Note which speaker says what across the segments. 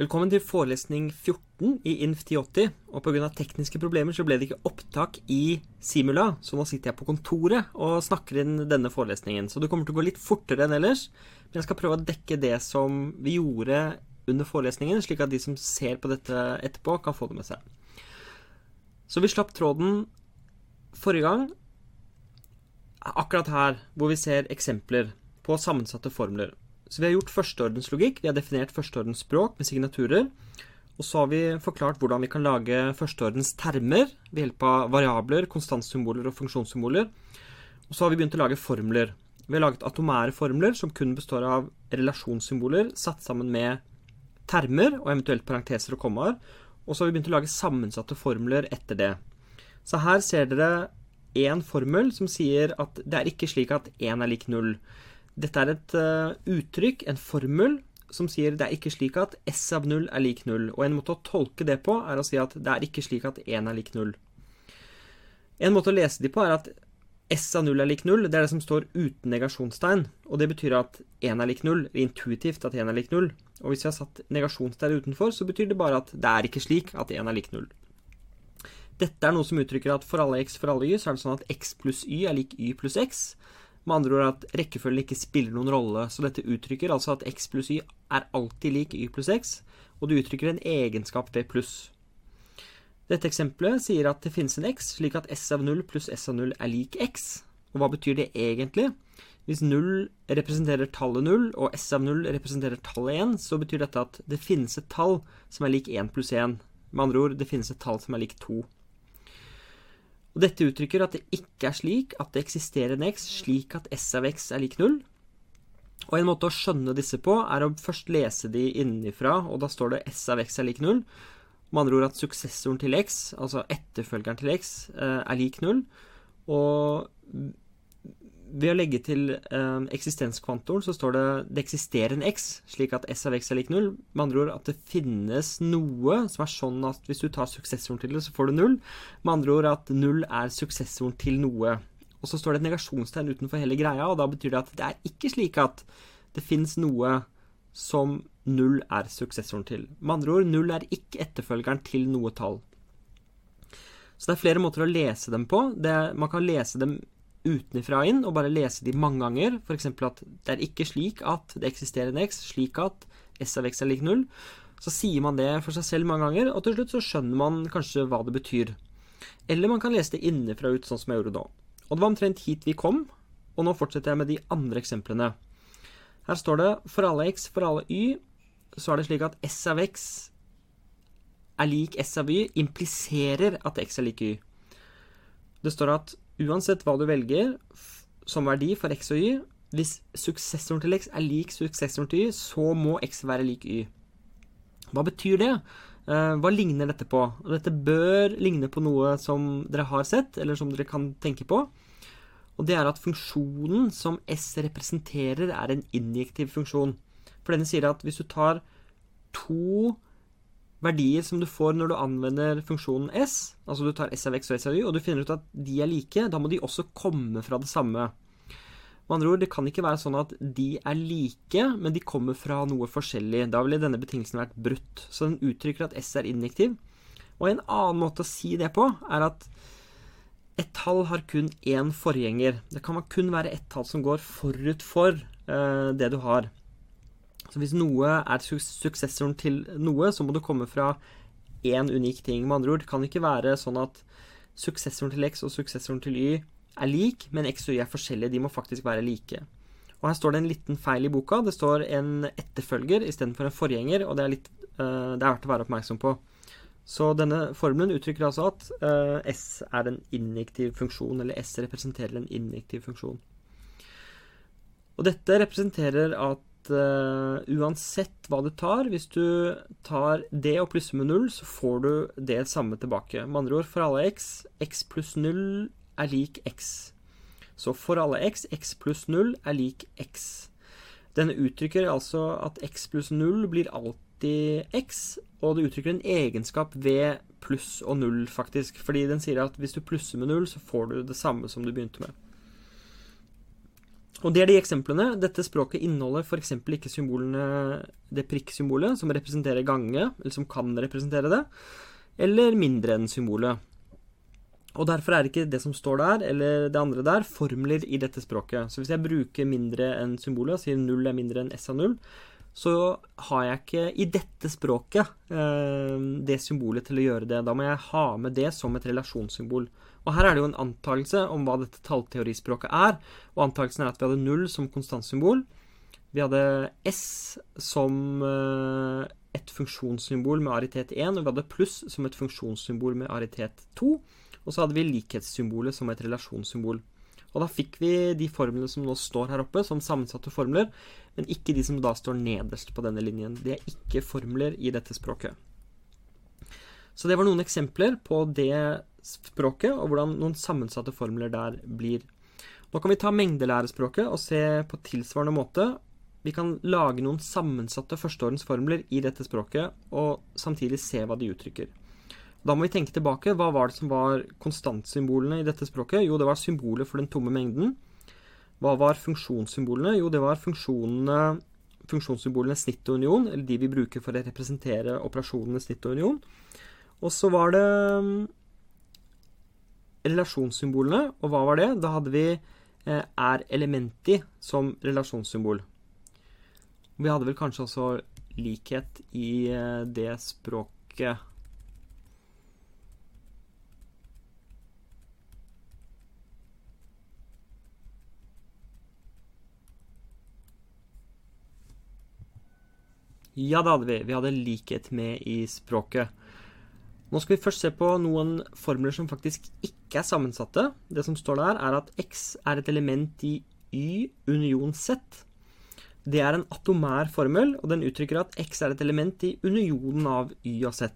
Speaker 1: Velkommen til forelesning 14 i INF 1080. Og pga. tekniske problemer så ble det ikke opptak i Simula, så nå sitter jeg på kontoret og snakker inn denne forelesningen. Så det kommer til å gå litt fortere enn ellers, men jeg skal prøve å dekke det som vi gjorde under forelesningen, slik at de som ser på dette etterpå, kan få det med seg. Så vi slapp tråden forrige gang, akkurat her, hvor vi ser eksempler på sammensatte formler. Så vi har gjort førsteordenslogikk. Vi har definert førsteordens språk med signaturer. Og så har vi forklart hvordan vi kan lage førsteordens termer ved hjelp av variabler, konstantsymboler og funksjonssymboler. Og så har vi begynt å lage formler. Vi har laget atomære formler som kun består av relasjonssymboler satt sammen med termer og eventuelt parenteser og kommaer. Og så har vi begynt å lage sammensatte formler etter det. Så her ser dere én formel som sier at det er ikke slik at én er lik null. Dette er et uh, uttrykk, en formel, som sier det er ikke slik at S av 0 er lik 0. Og en måte å tolke det på er å si at det er ikke slik at 1 er lik 0. En måte å lese de på er at S av 0 er lik 0. Det er det som står uten negasjonstegn. Og det betyr at 1 er lik 0. Intuitivt at 1 er lik 0. Og hvis vi har satt negasjonstegn utenfor, så betyr det bare at det er ikke slik at 1 er lik 0. Dette er noe som uttrykker at for alle x for alle y, så er det sånn at x pluss y er lik y pluss x. Med andre ord at rekkefølgen ikke spiller noen rolle. Så dette uttrykker altså at x pluss y er alltid lik y pluss x, og det uttrykker en egenskap ved pluss. Dette eksempelet sier at det finnes en x, slik at s av 0 pluss s av 0 er lik x. Og hva betyr det egentlig? Hvis 0 representerer tallet 0, og s av 0 representerer tallet 1, så betyr dette at det finnes et tall som er lik 1 pluss 1. Med andre ord, det finnes et tall som er lik 2. Og Dette uttrykker at det ikke er slik at det eksisterer en x slik at s av x er lik null. Og En måte å skjønne disse på er å først lese de innenfra, og da står det s av x er lik null. Med andre ord at suksessoren til x, altså etterfølgeren til x, eh, er lik null. Og ved å legge til eh, eksistenskvantoren så står det det eksisterer en x, slik at s av x er lik null. Med andre ord at det finnes noe som er sånn at hvis du tar suksessoren til det, så får du null. Med andre ord at null er suksessoren til noe. Og så står det et negasjonstegn utenfor hele greia, og da betyr det at det er ikke slik at det finnes noe som null er suksessoren til. Med andre ord, null er ikke etterfølgeren til noe tall. Så det er flere måter å lese dem på. Det, man kan lese dem utenfra inn og bare lese de mange ganger. F.eks. at det er ikke slik at det eksisterer en x, slik at s av x er lik null. Så sier man det for seg selv mange ganger, og til slutt så skjønner man kanskje hva det betyr. Eller man kan lese det innenfra ut, sånn som jeg gjorde da. Og det var omtrent hit vi kom, og nå fortsetter jeg med de andre eksemplene. Her står det for alle x, for alle y, så er det slik at s av x er lik s av y, impliserer at x er lik y. Det står at Uansett hva du velger som verdi for x og y, hvis suksessoren til x er lik suksessoren til y, så må x være lik y. Hva betyr det? Eh, hva ligner dette på? Dette bør ligne på noe som dere har sett, eller som dere kan tenke på. Og det er at funksjonen som S representerer, er en injektiv funksjon. For denne sier at hvis du tar to verdier som du får når du anvender funksjonen s, altså du tar s av x og s av y, og du finner ut at de er like, da må de også komme fra det samme. Med andre ord, det kan ikke være sånn at de er like, men de kommer fra noe forskjellig. Da ville denne betingelsen vært brutt. Så den uttrykker at s er injektiv. Og en annen måte å si det på, er at et tall har kun én forgjenger. Det kan kun være ett tall som går forut for uh, det du har. Så hvis noe er suksessoren til noe, så må det komme fra én unik ting. Med andre ord, det kan ikke være sånn at suksessoren til x og suksessoren til y er lik, men x og y er forskjellige. De må faktisk være like. Og Her står det en liten feil i boka. Det står en etterfølger istedenfor en forgjenger, og det er, litt, uh, det er verdt å være oppmerksom på. Så denne formelen uttrykker altså at uh, S er en injektiv funksjon, eller S representerer en injektiv funksjon. Og dette representerer at uh, uansett hva du tar, hvis du tar det og plusser med null, så får du det samme tilbake. Med andre ord, for alle x, x pluss null er lik x. Så for alle x, x pluss null er lik x. Denne uttrykker altså at x pluss null blir alltid x, og det uttrykker en egenskap ved pluss og null, faktisk. Fordi den sier at hvis du plusser med null, så får du det samme som du begynte med. Og det er de eksemplene. Dette språket inneholder f.eks. ikke symbolene det prikksymbolet, som representerer gange, eller som kan representere det, eller mindre enn symbolet. Og derfor er ikke det som står der, eller det andre der, formler i dette språket. Så hvis jeg bruker mindre enn symbolet, og sier null er mindre enn s av null, så har jeg ikke i dette språket eh, det symbolet til å gjøre det. Da må jeg ha med det som et relasjonssymbol. Og her er det jo en antakelse om hva dette tallteorispråket er. Og antakelsen er at vi hadde null som konstantsymbol. Vi hadde S som eh, et funksjonssymbol med aritet 1, og vi hadde pluss som et funksjonssymbol med aritet 2. Og så hadde vi likhetssymbolet som et relasjonssymbol. Og da fikk vi de formlene som nå står her oppe, som sammensatte formler, men ikke de som da står nederst på denne linjen. De er ikke formler i dette språket. Så det var noen eksempler på det språket, og hvordan noen sammensatte formler der blir. Nå kan vi ta mengdelærespråket og se på tilsvarende måte. Vi kan lage noen sammensatte førsteordensformler i dette språket, og samtidig se hva de uttrykker. Da må vi tenke tilbake. Hva var det som var konstantsymbolene i dette språket? Jo, det var symbolet for den tomme mengden. Hva var funksjonssymbolene? Jo, det var funksjonssymbolene snitt og union, eller de vi bruker for å representere operasjonene snitt og union. Og så var det relasjonssymbolene, og hva var det? Da hadde vi eh, er elementi som relasjonssymbol. Vi hadde vel kanskje også likhet i eh, det språket Ja, det hadde vi. Vi hadde likhet med i språket. Nå skal vi først se på noen formler som faktisk ikke er sammensatte. Det som står der, er at x er et element i y union z. Det er en atomær formel, og den uttrykker at x er et element i unionen av y og z.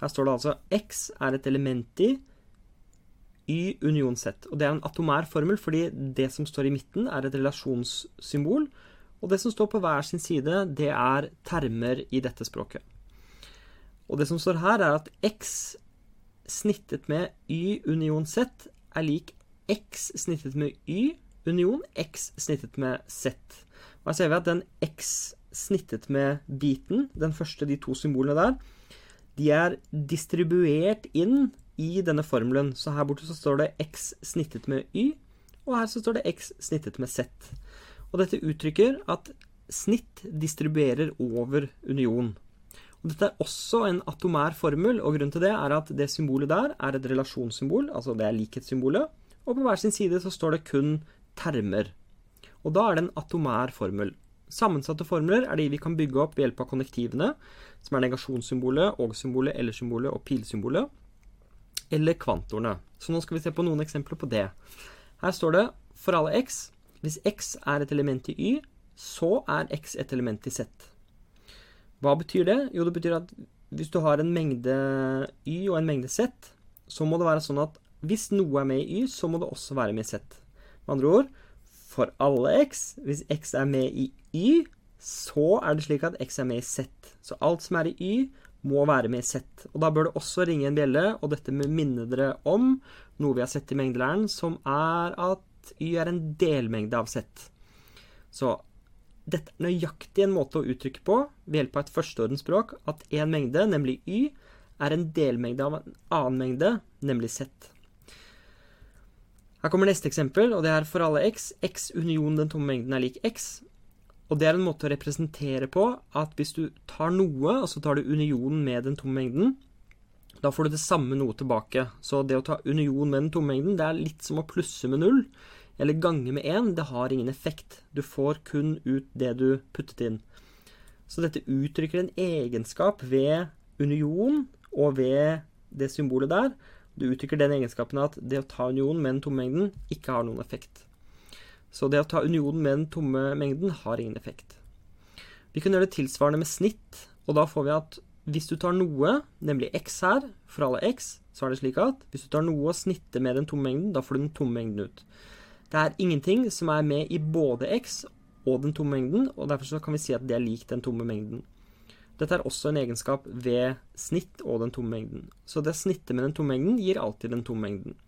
Speaker 1: Her står det altså x er et element i y union z. Og det er en atomær formel fordi det som står i midten, er et relasjonssymbol, og det som står på hver sin side, det er termer i dette språket. Og det som står her, er at x snittet med y union z er lik x snittet med y union x snittet med z. Og her ser vi at den x snittet med biten, den første, de to symbolene der, de er distribuert inn i denne formelen. Så her borte så står det x snittet med y, og her så står det x snittet med z. Og dette uttrykker at snitt distribuerer over union. Og dette er også en atomær formel, og grunnen til det er at det symbolet der er et relasjonssymbol, altså det er likhetssymbolet, og på hver sin side så står det kun termer. Og da er det en atomær formel. Sammensatte formler er de vi kan bygge opp ved hjelp av konnektivene, som er negasjonssymbolet, og-symbolet, eller-symbolet og pilsymbolet, eller kvantorene. Så nå skal vi se på noen eksempler på det. Her står det for alle x hvis x er et element i y, så er x et element i z. Hva betyr det? Jo, det betyr at hvis du har en mengde y og en mengde z, så må det være sånn at hvis noe er med i y, så må det også være med i z. Med andre ord, for alle x, hvis x er med i y, så er det slik at x er med i z. Så alt som er i y, må være med i z. Og da bør det også ringe en bjelle, og dette minner minne dere om noe vi har sett i mengdelæren, som er at y er en delmengde av z. Så dette er nøyaktig en måte å uttrykke på ved hjelp av et førsteordensspråk at en mengde, nemlig y, er en delmengde av en annen mengde, nemlig z. Her kommer neste eksempel, og det er for alle x. x union den tomme mengden er lik x. Og det er en måte å representere på at hvis du tar noe, og så tar du unionen med den tomme mengden, da får du det samme noe tilbake. Så det å ta union med den tomme mengden, det er litt som å plusse med null eller gange med én, det har ingen effekt. Du får kun ut det du puttet inn. Så dette uttrykker en egenskap ved union og ved det symbolet der. Du uttrykker den egenskapen at det å ta union med den tomme mengden ikke har noen effekt. Så det å ta unionen med den tomme mengden har ingen effekt. Vi kan gjøre det tilsvarende med snitt, og da får vi at hvis du tar noe, nemlig x her, for alle x, så er det slik at hvis du tar noe og snitter med den tomme mengden, da får du den tomme mengden ut. Det er ingenting som er med i både x og den tomme mengden, og derfor kan vi si at det er lik den tomme mengden. Dette er også en egenskap ved snitt og den tomme mengden. Så det snittet med den tomme mengden gir alltid den tomme mengden.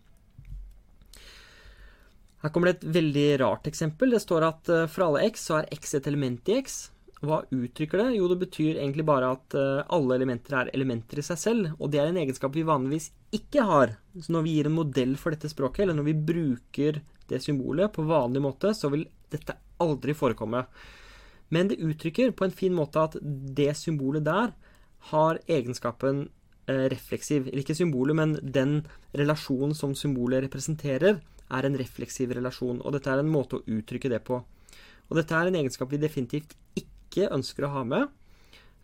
Speaker 1: Her kommer det et veldig rart eksempel. Det står at eh, for alle x så er x et element i x. Hva uttrykker det? Jo, det betyr egentlig bare at eh, alle elementer er elementer i seg selv. Og det er en egenskap vi vanligvis ikke har. Så når vi gir en modell for dette språket, eller når vi bruker det symbolet på vanlig måte, så vil dette aldri forekomme. Men det uttrykker på en fin måte at det symbolet der har egenskapen eh, refleksiv. Eller ikke symbolet, men den relasjonen som symbolet representerer, er en refleksiv relasjon. Og dette er en måte å uttrykke det på. Og dette er en egenskap vi definitivt ikke ønsker å ha med.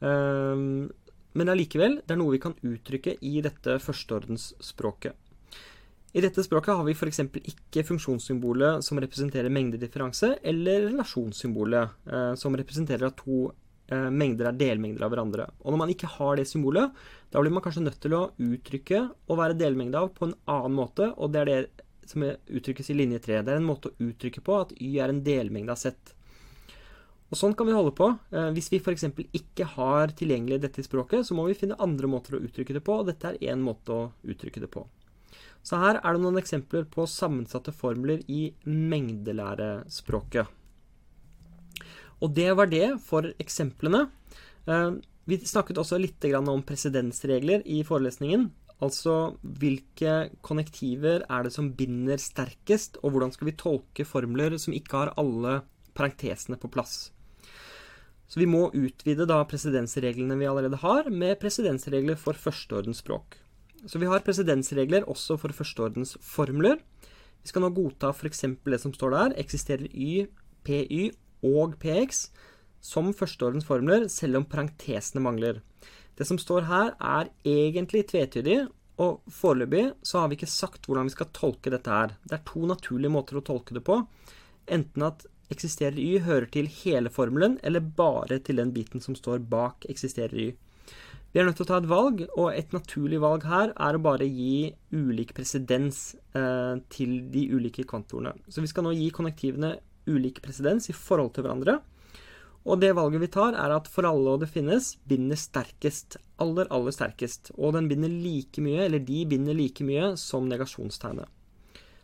Speaker 1: Um, men allikevel, det er noe vi kan uttrykke i dette førsteordensspråket. I dette språket har vi f.eks. ikke funksjonssymbolet som representerer mengdedifferanse, eller relasjonssymbolet eh, som representerer at to eh, mengder er delmengder av hverandre. Og når man ikke har det symbolet, da blir man kanskje nødt til å uttrykke å være delmengde av på en annen måte, og det er det som uttrykkes i linje 3. Det er en måte å uttrykke på at y er en delmengde av Z. Og Sånn kan vi holde på. Eh, hvis vi f.eks. ikke har tilgjengelig dette i språket, så må vi finne andre måter å uttrykke det på, og dette er én måte å uttrykke det på. Så her er det noen eksempler på sammensatte formler i mengdelærespråket. Og det var det for eksemplene. Eh, vi snakket også litt om presedensregler i forelesningen. Altså hvilke konnektiver er det som binder sterkest, og hvordan skal vi tolke formler som ikke har alle parentesene på plass. Så vi må utvide da presedensreglene vi allerede har, med presedensregler for førsteordens språk. Så vi har presedensregler også for førsteordens formler. Vi skal nå godta f.eks. det som står der, eksisterer y, py og px som førsteordens formler, selv om parentesene mangler. Det som står her, er egentlig tvetydig, og foreløpig så har vi ikke sagt hvordan vi skal tolke dette her. Det er to naturlige måter å tolke det på. Enten at eksisterer y hører til hele formelen, eller bare til den biten som står bak eksisterer y. Vi er nødt til å ta et valg, og et naturlig valg her er å bare gi ulik presedens eh, til de ulike kvantorene. Så vi skal nå gi konnektivene ulik presedens i forhold til hverandre. Og det valget vi tar, er at for alle og det finnes, binder sterkest. Aller, aller sterkest. Og den binder like mye, eller de binder like mye, som negasjonstegnet.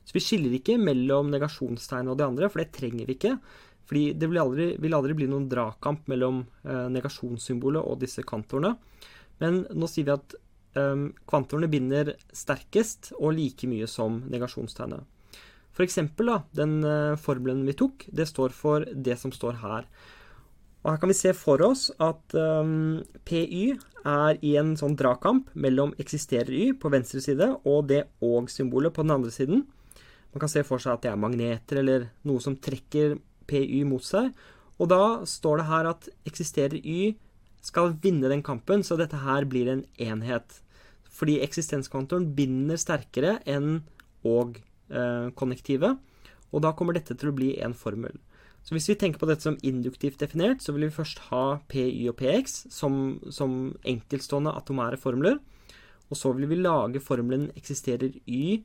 Speaker 1: Så vi skiller ikke mellom negasjonstegnet og de andre, for det trenger vi ikke. Fordi det vil aldri, vil aldri bli noen dragkamp mellom eh, negasjonssymbolet og disse kvantorene. Men nå sier vi at um, kvantorene binder sterkest og like mye som negasjonstegnet. For eksempel, da, den uh, formelen vi tok, det står for det som står her. Og her kan vi se for oss at um, PY er i en sånn dragkamp mellom eksisterer Y på venstre side og det og-symbolet på den andre siden. Man kan se for seg at det er magneter eller noe som trekker PY mot seg. Og da står det her at eksisterer Y skal vinne den kampen, så dette her blir en enhet. Fordi eksistenskontoren binder sterkere enn og-konnektivet. Og da kommer dette til å bli en formel. Så hvis vi tenker på dette som induktivt definert, så vil vi først ha PY og PX som, som enkeltstående atomære formler. Og så vil vi lage formelen eksisterer Y,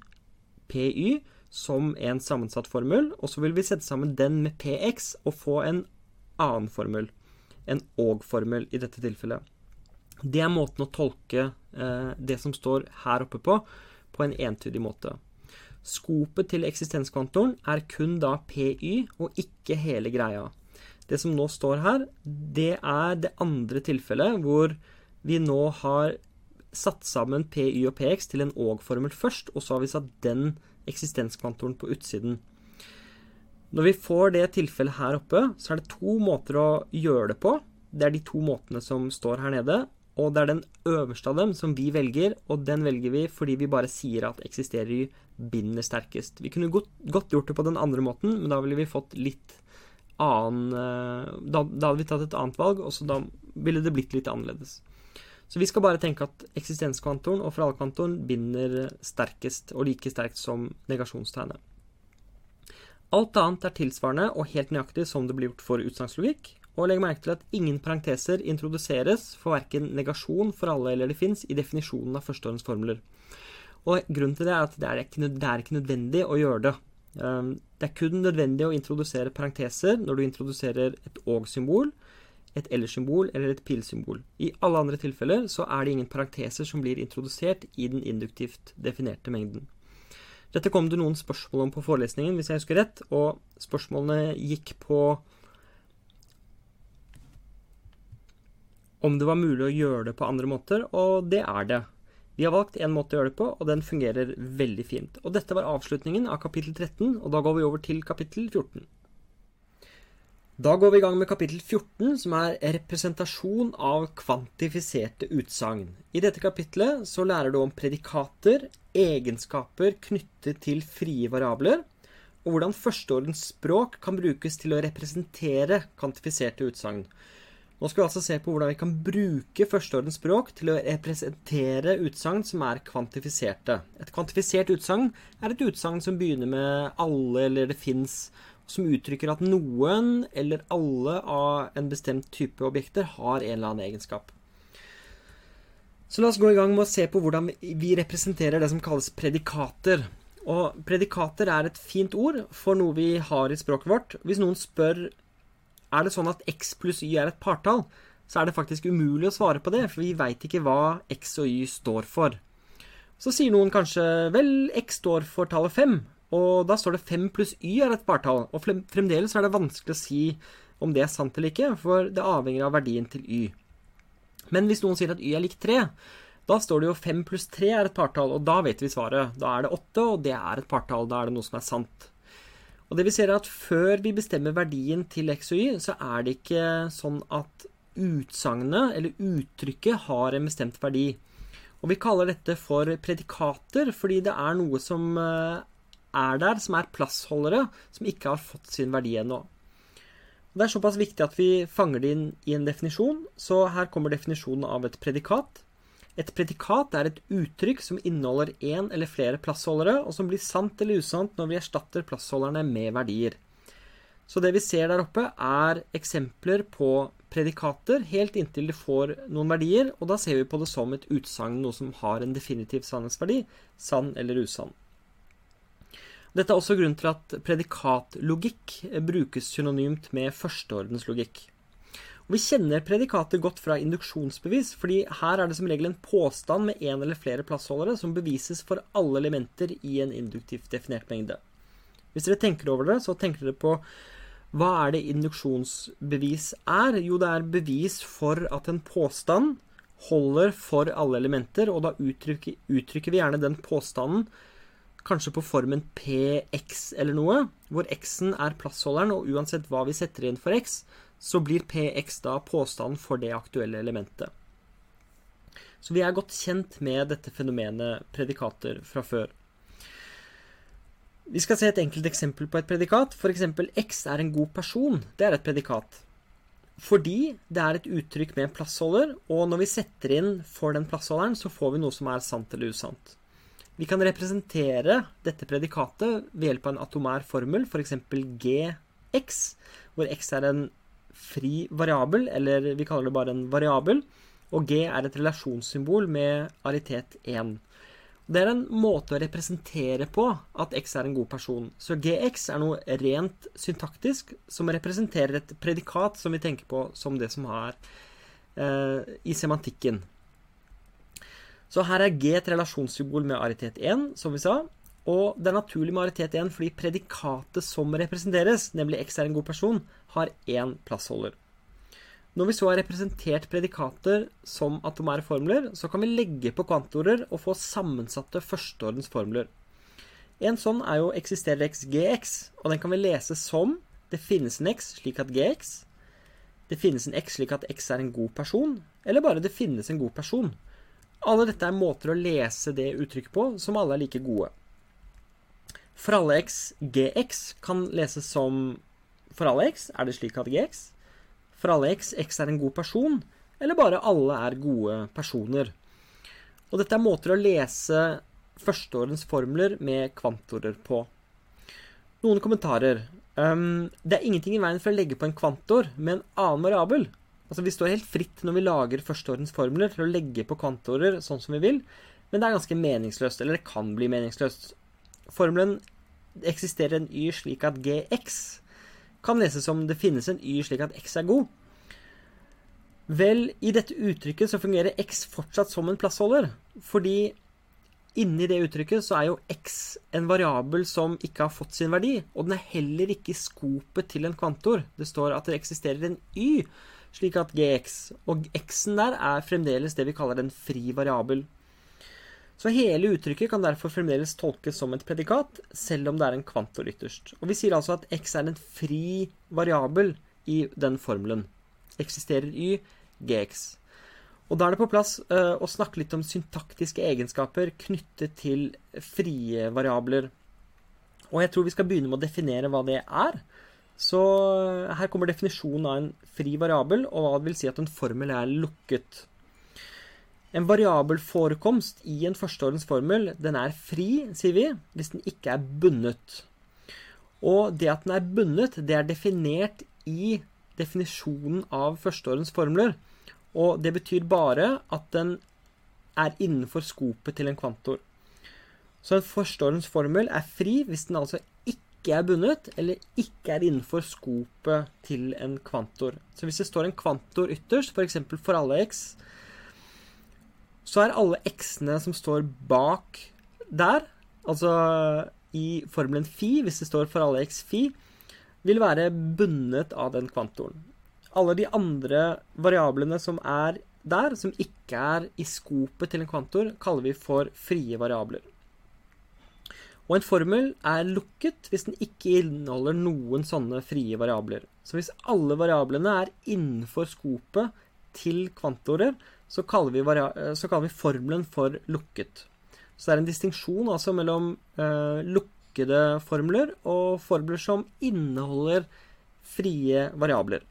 Speaker 1: PY, som en sammensatt formel. Og så vil vi sette sammen den med PX og få en annen formel. En og-formel i dette tilfellet. Det er måten å tolke eh, det som står her oppe på, på en entydig måte. Skopet til eksistenskvantoren er kun da PY, og ikke hele greia. Det som nå står her, det er det andre tilfellet hvor vi nå har satt sammen PY og PX til en og-formel først, og så har vi satt den eksistenskvantoren på utsiden. Når vi får det tilfellet her oppe, så er det to måter å gjøre det på. Det er de to måtene som står her nede. Og det er den øverste av dem som vi velger, og den velger vi fordi vi bare sier at eksisterer i binder sterkest. Vi kunne godt, godt, gjort det på den andre måten, men da ville vi fått litt annen eh, da, da, hadde vi tatt et annet valg, og så da ville det blitt litt annerledes. Så vi skal bare tenke at eksistenskvantoren og fralkvantoren binder sterkest og like sterkt som negasjonstegnet. Alt annet er tilsvarende og helt nøyaktig som det blir gjort for utsagnslogikk. Og legg merke til at ingen parenteser introduseres for verken negasjon for alle eller det fins i definisjonen av førsteårens Og grunnen til det er at det er, ikke, det er ikke nødvendig å gjøre det. Um, det er kun nødvendig å introdusere parenteser når du introduserer et og-symbol, et eller-symbol eller et pilsymbol. I alle andre tilfeller så er det ingen parenteser som blir introdusert i den induktivt definerte mengden. Dette kom det noen spørsmål om på forelesningen, hvis jeg husker rett, og spørsmålene gikk på om det var mulig å gjøre det på andre måter, og det er det. Vi har valgt én måte å gjøre det på, og den fungerer veldig fint. Og dette var avslutningen av kapittel 13, og da går vi over til kapittel 14. Da går vi i gang med kapittel 14, som er representasjon av kvantifiserte utsagn. I dette kapitlet så lærer du om predikater, egenskaper knyttet til frie variabler, og hvordan førsteordens språk kan brukes til å representere kvantifiserte utsagn. Nå skal vi altså se på hvordan vi kan bruke førsteordens språk til å representere utsagn som er kvantifiserte. Et kvantifisert utsagn er et utsagn som begynner med alle eller det fins, som uttrykker at noen eller alle av en bestemt type objekter har en eller annen egenskap. Så la oss gå i gang med å se på hvordan vi representerer det som kalles predikater. Og predikater er et fint ord for noe vi har i språket vårt. Hvis noen spør er det sånn at x pluss y er et partall, så er det faktisk umulig å svare på det, for vi veit ikke hva x og y står for. Så sier noen kanskje vel, x står for tallet 5, og da står det 5 pluss y er et partall. Og fremdeles er det vanskelig å si om det er sant eller ikke, for det avhenger av verdien til y. Men hvis noen sier at y er lik 3, da står det jo 5 pluss 3 er et partall, og da vet vi svaret. Da er det 8, og det er et partall. Da er det noe som er sant. Og det vi ser er at Før vi bestemmer verdien til x og y, så er det ikke sånn at utsagnet eller uttrykket har en bestemt verdi. Og Vi kaller dette for predikater fordi det er noe som eh, er der, som er plassholdere, som ikke har fått sin verdi ennå. Det er såpass viktig at vi fanger det inn i en definisjon, så her kommer definisjonen av et predikat. Et predikat er et uttrykk som inneholder én eller flere plassholdere, og som blir sant eller usant når vi erstatter plassholderne med verdier. Så det vi ser der oppe, er eksempler på predikater helt inntil de får noen verdier, og da ser vi på det som et utsagn, noe som har en definitiv sannhetsverdi, sann eller usann. Dette er også grunnen til at predikatlogikk brukes synonymt med førsteordenslogikk. Og vi kjenner predikatet godt fra induksjonsbevis, fordi her er det som regel en påstand med én eller flere plassholdere som bevises for alle elementer i en induktivt definert mengde. Hvis dere tenker over det, så tenker dere på hva er det induksjonsbevis er? Jo, det er bevis for at en påstand holder for alle elementer, og da uttrykker, uttrykker vi gjerne den påstanden kanskje på formen px eller noe, hvor x-en er plassholderen, og uansett hva vi setter inn for x, så blir px da påstanden for det aktuelle elementet. Så vi er godt kjent med dette fenomenet predikater fra før. Vi skal se et enkelt eksempel på et predikat. F.eks. x er en god person. Det er et predikat. Fordi det er et uttrykk med en plassholder, og når vi setter inn for den plassholderen, så får vi noe som er sant eller usant. Vi kan representere dette predikatet ved hjelp av en atomær formel, f.eks. gx, hvor x er en fri variabel, eller vi kaller det bare en variabel. Og G er et relasjonssymbol med aritet 1. Det er en måte å representere på at X er en god person. Så GX er noe rent syntaktisk som representerer et predikat som vi tenker på som det som er eh, i semantikken. Så her er G et relasjonssymbol med aritet 1, som vi sa. Og det er naturlig med aritet 1 fordi predikatet som representeres, nemlig X er en god person, har én plassholder. Når vi så har representert predikater som atomære formler, så kan vi legge på kvantorer og få sammensatte førsteordens formler. En sånn er jo eksisterer x gx, og den kan vi lese som det finnes en x slik at gx, det finnes en x slik at x er en god person, eller bare det finnes en god person. Alle dette er måter å lese det uttrykket på som alle er like gode. For alle x gx kan leses som for alle x er det slik at gx. For alle x x er en god person, eller bare alle er gode personer. Og dette er måter å lese førsteårens formler med kvantorer på. Noen kommentarer. Um, det er ingenting i veien for å legge på en kvantor med en annen variabel. Altså Vi står helt fritt når vi lager førsteårens formler til å legge på kvantorer sånn som vi vil, men det er ganske meningsløst. Eller det kan bli meningsløst. Formelen eksisterer en y slik at gx kan leses som det finnes en y slik at x er god. Vel, i dette uttrykket så fungerer x fortsatt som en plassholder, fordi inni det uttrykket så er jo x en variabel som ikke har fått sin verdi, og den er heller ikke i skopet til en kvantor. Det står at det eksisterer en y, slik at gx, og x-en der er fremdeles det vi kaller en fri variabel. Så hele uttrykket kan derfor fremdeles tolkes som et predikat, selv om det er en kvantor ytterst. Og vi sier altså at x er en fri variabel i den formelen. Eksisterer y, gx. Og da er det på plass uh, å snakke litt om syntaktiske egenskaper knyttet til frie variabler. Og jeg tror vi skal begynne med å definere hva det er. Så uh, her kommer definisjonen av en fri variabel, og hva det vil si at en formel er lukket. En variabelforekomst i en førsteordens formel, den er fri, sier vi, hvis den ikke er bundet. Og det at den er bundet, det er definert i definisjonen av førsteordens formler. Og det betyr bare at den er innenfor skopet til en kvantor. Så en førsteordens formel er fri hvis den altså ikke er bundet, eller ikke er innenfor skopet til en kvantor. Så hvis det står en kvantor ytterst, f.eks. For, for alle x, så er alle x-ene som står bak der, altså i formelen fi, hvis det står for alle x fi, vil være bundet av den kvantoren alle de andre variablene som er der, som ikke er i skopet til en kvantor, kaller vi for frie variabler. Og en formel er lukket hvis den ikke inneholder noen sånne frie variabler. Så hvis alle variablene er innenfor skopet til kvantorer, så kaller vi, så kaller vi formelen for lukket. Så det er en distinksjon altså mellom eh, lukkede formler og formler som inneholder frie variabler.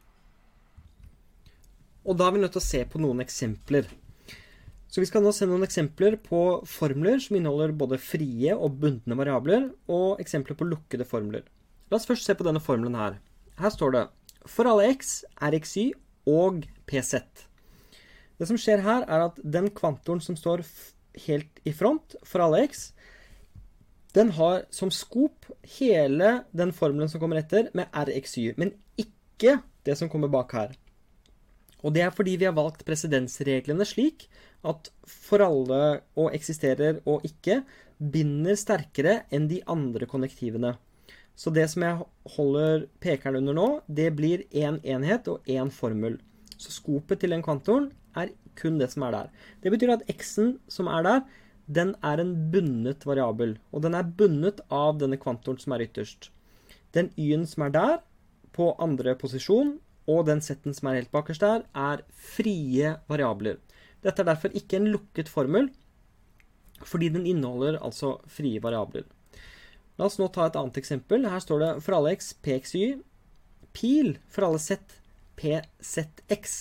Speaker 1: Og da er vi nødt til å se på noen eksempler. Så vi skal nå se noen eksempler på formler som inneholder både frie og bundne variabler, og eksempler på lukkede formler. La oss først se på denne formelen her. Her står det for alle x er xy og pz. Det som skjer her, er at den kvantoren som står helt i front for alle x, den har som skop hele den formelen som kommer etter, med rxy, men ikke det som kommer bak her. Og det er fordi vi har valgt presedensreglene slik at for alle og eksisterer og ikke binder sterkere enn de andre konnektivene. Så det som jeg holder pekeren under nå, det blir én en enhet og én formel. Så skopet til den kvantoren er kun det som er der. Det betyr at x-en som er der, den er en bundet variabel. Og den er bundet av denne kvantoren som er ytterst. Den y-en som er der, på andre posisjon, og den z-en som er helt bakerst der, er frie variabler. Dette er derfor ikke en lukket formel, fordi den inneholder altså frie variabler. La oss nå ta et annet eksempel. Her står det for alle x pxy, pil for alle z pzx.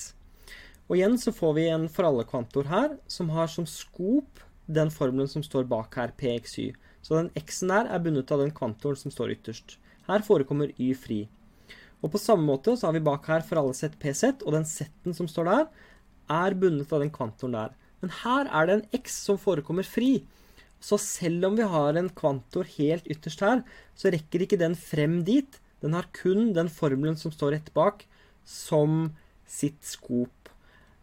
Speaker 1: Og igjen så får vi en for alle-kvantor her, som har som skop den formelen som står bak her, pxy. Så den x-en der er bundet av den kvantoren som står ytterst. Her forekommer y fri. Og på samme måte så har vi bak her for alle z PZ, og den z-en som står der, er bundet av den kvantoren der. Men her er det en X som forekommer fri. Så selv om vi har en kvantor helt ytterst her, så rekker ikke den frem dit. Den har kun den formelen som står rett bak, som sitt skop.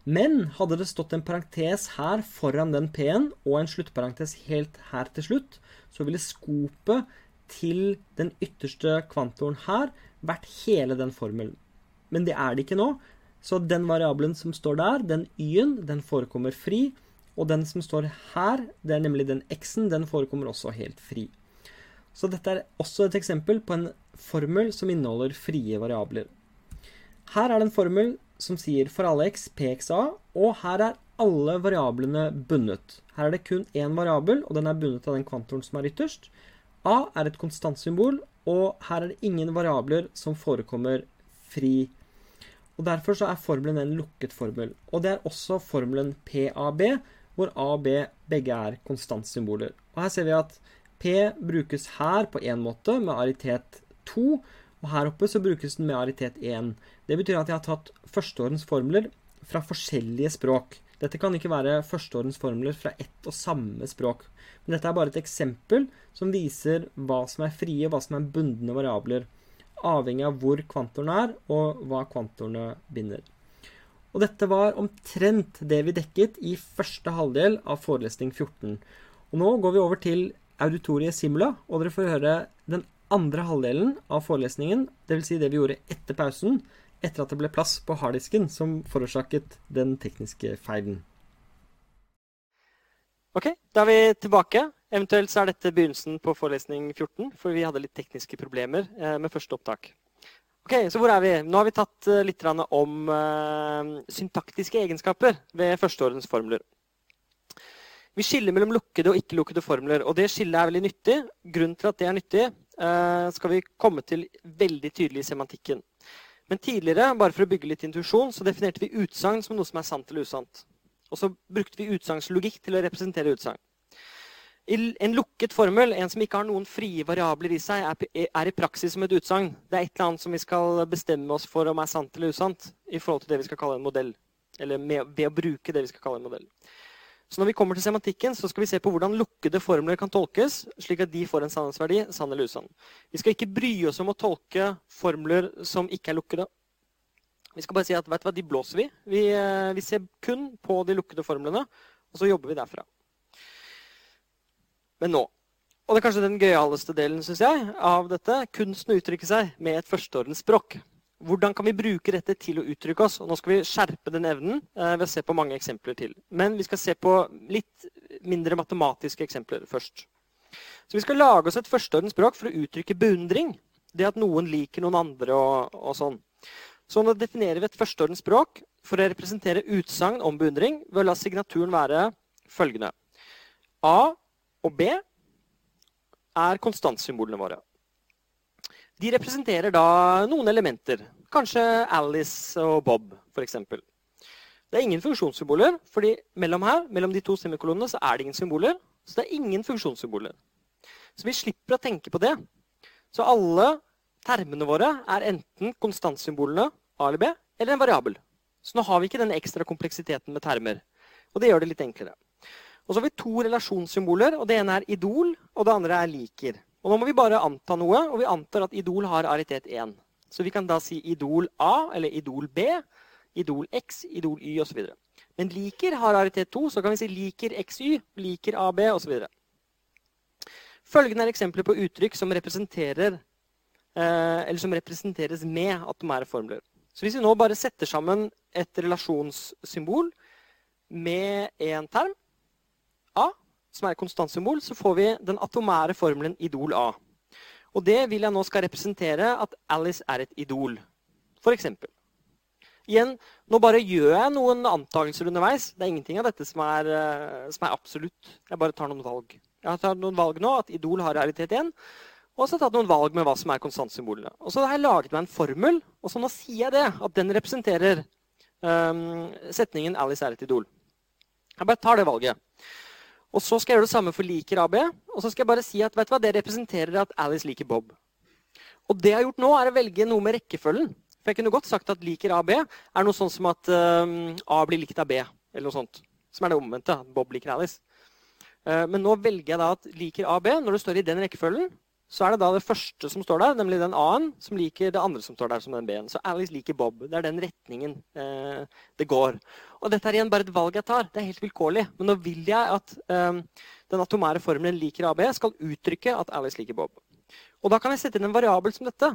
Speaker 1: Men hadde det stått en parentes her foran den P-en, og en sluttparentes helt her til slutt, så ville skopet til den ytterste kvantoren her vært hele den formelen. Men det er det ikke nå. Så den variabelen som står der, den y-en, den forekommer fri. Og den som står her, det er nemlig den x-en, den forekommer også helt fri. Så dette er også et eksempel på en formel som inneholder frie variabler. Her er det en formel som sier for alle x pxa, og her er alle variablene bundet. Her er det kun én variabel, og den er bundet av den kvantoren som er ytterst. A er et konstantsymbol, og her er det ingen variabler som forekommer fri. Og Derfor så er formelen en lukket formel. Og det er også formelen PAB, hvor A og B begge er konstantsymboler. Og Her ser vi at P brukes her på én måte, med aritet 2. Og her oppe så brukes den med aritet 1. Det betyr at jeg har tatt førsteordens formler fra forskjellige språk. Dette kan ikke være førsteordens formler fra ett og samme språk. Men dette er bare et eksempel som viser hva som er frie, og hva som er bundne variabler. Avhengig av hvor kvantorene er, og hva kvantorene binder. Og dette var omtrent det vi dekket i første halvdel av forelesning 14. Og nå går vi over til auditoriet simula, og dere får høre den andre halvdelen av forelesningen, dvs. Si det vi gjorde etter pausen, etter at det ble plass på harddisken som forårsaket den tekniske feilen.
Speaker 2: Ok, da er vi tilbake. Eventuelt så er dette begynnelsen på forelesning 14, for vi hadde litt tekniske problemer eh, med første opptak. Ok, Så hvor er vi? Nå har vi tatt eh, litt om uh, syntaktiske egenskaper ved førsteordens formler. Vi skiller mellom lukkede og ikke-lukkede formler, og det skillet er veldig nyttig. Grunnen til at det er nyttig, skal vi komme til veldig tydelig i semantikken. Men tidligere, bare for å bygge litt intuisjon, så definerte vi utsagn som noe som er sant eller usant. Og så brukte vi utsagnslogikk til å representere utsagn. En lukket formel, en som ikke har noen frie variabler i seg, er i praksis som et utsagn. Det er et eller annet som vi skal bestemme oss for om er sant eller usant i forhold til det vi skal kalle en modell. Eller med, ved å bruke det vi skal kalle en modell. Så når vi kommer til semantikken, så skal vi se på hvordan lukkede formler kan tolkes, slik at de får en sannhetsverdi, sann eller usann. Vi skal ikke bry oss om å tolke formler som ikke er lukkede. Vi skal bare si at vet du hva, de blåser vi. Vi, eh, vi ser kun på de lukkede formlene, og så jobber vi derfra. Men nå Og det er kanskje den gøyaleste delen synes jeg, av dette. Kunsten å uttrykke seg med et førsteordens språk. Hvordan kan vi bruke dette til å uttrykke oss? Og nå skal vi skjerpe den evnen eh, ved å se på mange eksempler til. Men vi skal se på litt mindre matematiske eksempler først. Så vi skal lage oss et førsteordens språk for å uttrykke beundring. Det at noen liker noen andre og, og sånn. Så nå definerer vi et førsteordens språk for å representere utsagn om beundring ved å la signaturen være følgende. A og B er konstantsymbolene våre. De representerer da noen elementer. Kanskje Alice og Bob, f.eks. Det er ingen funksjonssymboler, fordi mellom her, mellom de to semikolonene så er det ingen symboler. Så det er ingen funksjonssymboler. Så vi slipper å tenke på det. Så alle termene våre er enten konstantsymbolene A eller B, eller en variabel. Så nå har vi ikke den ekstra kompleksiteten med termer. Og det gjør det litt enklere. Og så har vi to relasjonssymboler, og det ene er idol, og det andre er liker. Og nå må vi bare anta noe, og vi antar at idol har aritet 1. Så vi kan da si idol A eller idol B, idol X, idol Y osv. Men liker har aritet 2, så kan vi si liker XY, liker AB osv. Følgende er eksempler på uttrykk som Eh, eller som representeres med atomære formler. Så hvis vi nå bare setter sammen et relasjonssymbol med en term, A, som er et konstantsymbol, så får vi den atomære formelen idol A. Og det vil jeg nå skal representere at Alice er et idol. For eksempel. Igjen, nå bare gjør jeg noen antakelser underveis. Det er ingenting av dette som er, eh, som er absolutt. Jeg bare tar noen valg. Jeg har tatt noen valg nå, at idol har realitet igjen. Og så har jeg tatt noen valg med hva som er konstantsymbolene. Og så har jeg laget meg en formel, og så nå sier jeg det, at den representerer um, setningen 'Alice er et idol'. Jeg bare tar det valget. Og så skal jeg gjøre det samme for liker AB. Og så skal jeg bare si at vet du hva, det representerer at Alice liker Bob. Og det jeg har gjort nå, er å velge noe med rekkefølgen. For jeg kunne godt sagt at liker AB er noe sånn som at um, A blir likt av B. Eller noe sånt. Som er det omvendte. Bob liker Alice. Uh, men nå velger jeg da at liker AB når det står i den rekkefølgen så er det da det første som står der, nemlig den A-en, som liker det andre som står der som den B-en. Så Alice liker Bob. Det er den retningen eh, det går. Og dette er igjen bare et valg jeg tar. Det er helt vilkårlig. Men nå vil jeg at eh, den atomære formelen liker AB skal uttrykke at Alice liker Bob. Og da kan jeg sette inn en variabel som dette.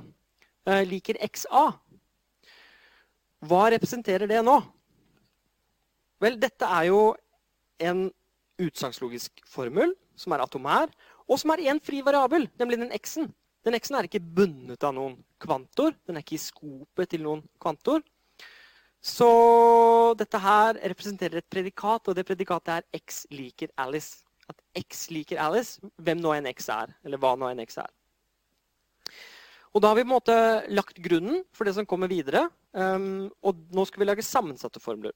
Speaker 2: Eh, liker XA. Hva representerer det nå? Vel, dette er jo en utsagnslogisk formel som er atomær, og som er én fri variabel, nemlig den x-en. Den x-en er ikke bundet av noen kvantor. Den er ikke i skopet til noen kvantor. Så dette her representerer et predikat, og det predikatet er x liker Alice. At x liker Alice, hvem nå en x er, eller hva nå en x er. Og da har vi på en måte lagt grunnen for det som kommer videre. Um, og nå skal vi lage sammensatte formler.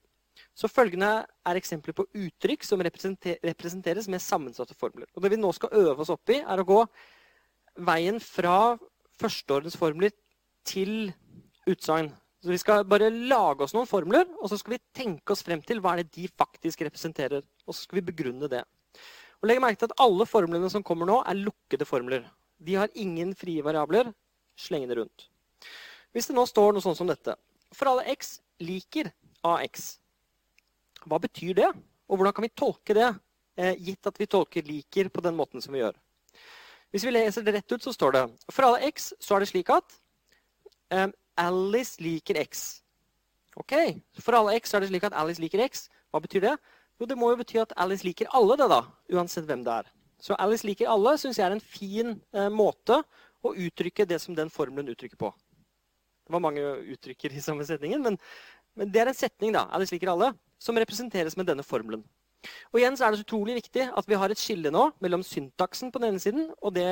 Speaker 2: Så følgende er eksempler på uttrykk som representeres med sammensatte formler. Og Det vi nå skal øve oss opp i, er å gå veien fra førsteordens formler til utsagn. Så Vi skal bare lage oss noen formler, og så skal vi tenke oss frem til hva er det de faktisk representerer. Og så skal vi begrunne det. Og legg merke til at Alle formlene som kommer nå, er lukkede formler. De har ingen frie variabler slengende rundt. Hvis det nå står noe sånn som dette For alle x liker AX. Hva betyr det? Og hvordan kan vi tolke det eh, gitt at vi tolker liker på den måten som vi gjør. Hvis vi leser det rett ut, så står det for alle x så er det slik at um, Alice liker x. Ok, For alle x så er det slik at Alice liker x. Hva betyr det? Jo, Det må jo bety at Alice liker alle, det da, uansett hvem det er. Så Alice liker alle syns jeg er en fin eh, måte å uttrykke det som den formelen uttrykker på. Det var mange uttrykker i samme setningen, men, men det er en setning da, Alice liker alle, som representeres med denne formelen. Og igjen så er det så utrolig viktig at vi har et skille nå mellom syntaksen på den ene siden og det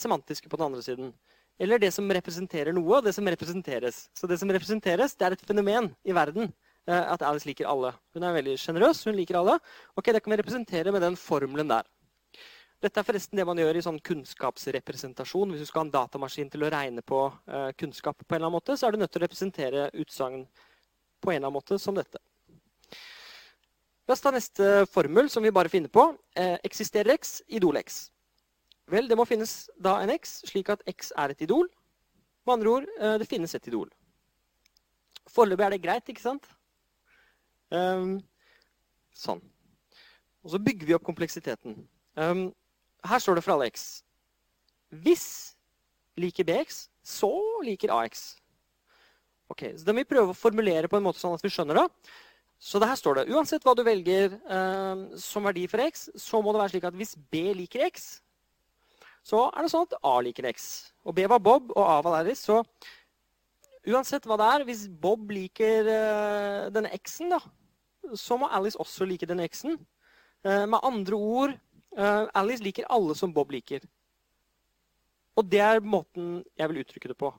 Speaker 2: semantiske på den andre siden. Eller det som representerer noe, og det som representeres. Så det som representeres, det er et fenomen i verden. Eh, at Alice liker alle. Hun er veldig sjenerøs. Hun liker alle. Ok, Det kan vi representere med den formelen der. Dette er forresten det man gjør i sånn kunnskapsrepresentasjon. Hvis du skal ha en datamaskin til å regne på uh, kunnskap, på en eller annen måte, så er du nødt til å representere utsagn på en eller annen måte som dette. La oss ta neste formel, som vi bare finner på. Eh, eksisterer x, idol x. Vel, det må finnes da en x, slik at x er et idol. Med andre ord, eh, det finnes et idol. Foreløpig er det greit, ikke sant? Um, sånn. Og så bygger vi opp kompleksiteten. Um, her står det for alle x. Hvis liker bx, så liker ax. Ok, så Da må vi prøve å formulere på en måte sånn at vi skjønner det. Så det her står det uansett hva du velger eh, som verdi for x, så må det være slik at hvis b liker x, så er det sånn at a liker x. Og b var Bob, og a var Alice. Så uansett hva det er, hvis Bob liker eh, denne x-en, da, så må Alice også like denne x-en. Eh, med andre ord Uh, Alice liker alle som Bob liker. Og det er måten jeg vil uttrykke det på.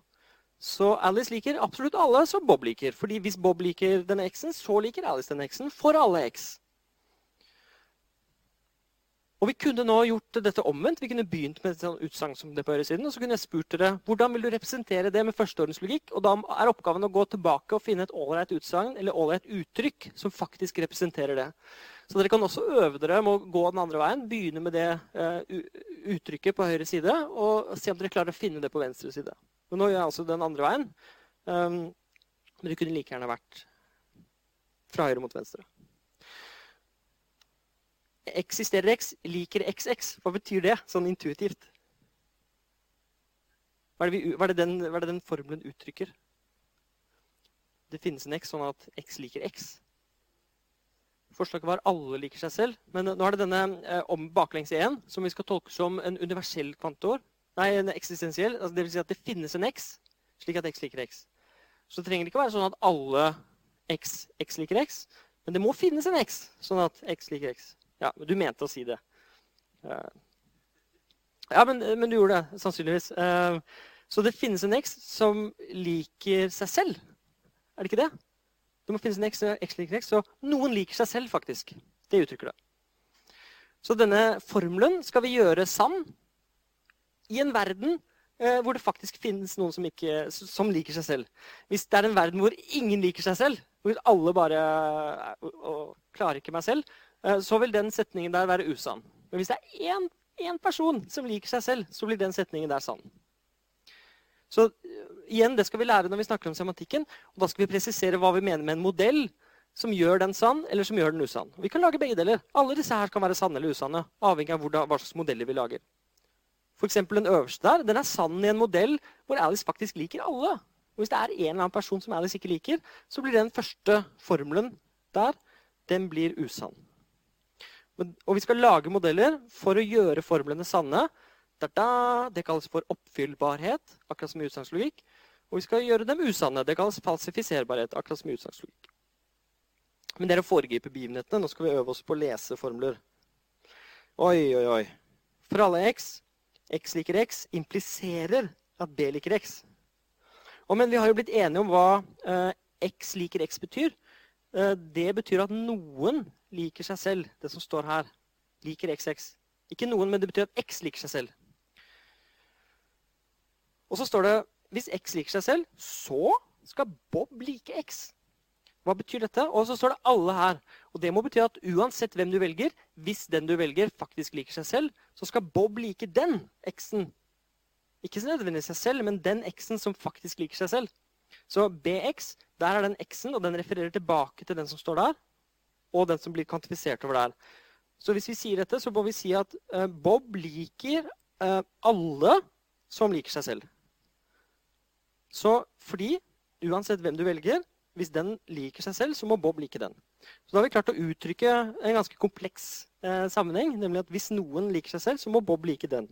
Speaker 2: Så Alice liker absolutt alle som Bob liker. fordi hvis Bob liker denne X-en, så liker Alice denne X-en for alle X. Og vi kunne nå gjort dette omvendt. Vi kunne begynt med et sånn utsagn som det på høyresiden, og så kunne jeg spurt dere hvordan vil du representere det med førsteordenslogikk. Og da er oppgaven å gå tilbake og finne et ålreit utsagn eller ålreit uttrykk som faktisk representerer det. Så dere kan også øve dere med å gå den andre veien. Begynne med det uh, uttrykket på høyre side og se om dere klarer å finne det på venstre side. Men nå gjør jeg altså den andre veien. Um, men det kunne like gjerne vært fra høyre mot venstre. Eksisterer X, liker XX. Hva betyr det sånn intuitivt? Hva er, vi, hva, er den, hva er, det den, formelen uttrykker? Det finnes en X sånn at X liker X. Forslaget var alle liker seg selv. Men nå er det denne eh, om baklengs igjen, som vi skal tolke som en universell kvantor. Nei, en eksistensiell. Altså, vil si at det finnes en X, slik at X liker X. Så det trenger ikke være sånn at alle X, X liker X. Men det må finnes en X, sånn at X liker X. Ja, men du mente å si det. Eh, ja, men, men du gjorde det, sannsynligvis. Eh, så det finnes en X som liker seg selv. Er det ikke det? Det må finnes en X, X liker X, så noen liker seg selv, faktisk. Det uttrykker det. Så denne formelen skal vi gjøre sann i en verden eh, hvor det faktisk finnes noen som, ikke, som, liker seg selv. Hvis det er en verden hvor ingen liker seg selv, hvor alle bare og, og klarer ikke meg selv, Eh, så vil den setningen der være usann. Men hvis det er én, én person som liker seg selv, så blir den setningen der sann. Så eh, igjen, Det skal vi lære når vi snakker om semantikken. og Da skal vi presisere hva vi mener med en modell som gjør den sann, eller som gjør den usann. Vi kan lage begge deler. Alle disse her kan være sanne eller usanne, avhengig av hva slags modeller vi lager. F.eks. den øverste der den er sann i en modell hvor Alice faktisk liker alle. Og Hvis det er en eller annen person som Alice ikke liker, så blir den første formelen der den blir usann. Og vi skal lage modeller for å gjøre formlene sanne. Det kalles for oppfyllbarhet, akkurat som i utsagnslogikk. Og vi skal gjøre dem usanne. Det kalles falsifiserbarhet, akkurat som i utsagnslogikk. Men det er å foregripe begivenhetene. Nå skal vi øve oss på å lese formler. Oi, oi, oi. For alle x, x liker x, impliserer at b liker x. Og, men vi har jo blitt enige om hva eh, x liker x betyr. Eh, det betyr at noen liker seg selv, det som står her. Liker XX. Ikke noen, men det betyr at X liker seg selv. Og så står det hvis X liker seg selv, så skal Bob like X. Hva betyr dette? Og så står det alle her. Og det må bety at uansett hvem du velger, hvis den du velger, faktisk liker seg selv, så skal Bob like den X-en. Ikke så nødvendigvis seg selv, men den X-en som faktisk liker seg selv. Så BX, der er den X-en, og den refererer tilbake til den som står der og den som blir kvantifisert over der. Så hvis vi sier dette, så må vi si at eh, Bob liker eh, alle som liker seg selv. Så fordi, uansett hvem du velger, hvis den liker seg selv, så må Bob like den. Så da har vi klart å uttrykke en ganske kompleks eh, sammenheng. Nemlig at hvis noen liker seg selv, så må Bob like den.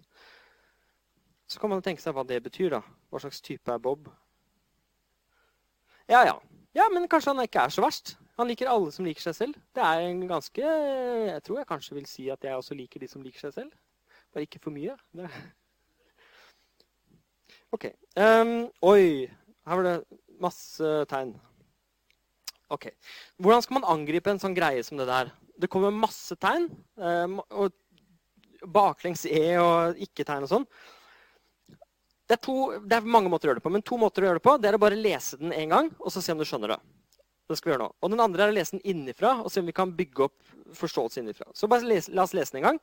Speaker 2: Så kan man tenke seg hva det betyr. da. Hva slags type er Bob? Ja, ja. Ja, Men kanskje han ikke er så verst. Han liker alle som liker seg selv. Det er en ganske Jeg tror jeg kanskje vil si at jeg også liker de som liker seg selv. Bare ikke for mye. Det. OK. Um, oi. Her var det masse tegn. Ok. Hvordan skal man angripe en sånn greie som det der? Det kommer masse tegn. Og baklengs E og ikke-tegn og sånn. Det er, to, det er, mange måter å gjøre det på, men to måter å gjøre det på. Det er å bare lese den en gang og så se om du skjønner det. Det skal vi gjøre nå. Og den andre er å lese den innifra og se om vi kan bygge opp forståelse innifra. Så bare les, la oss lese den en gang.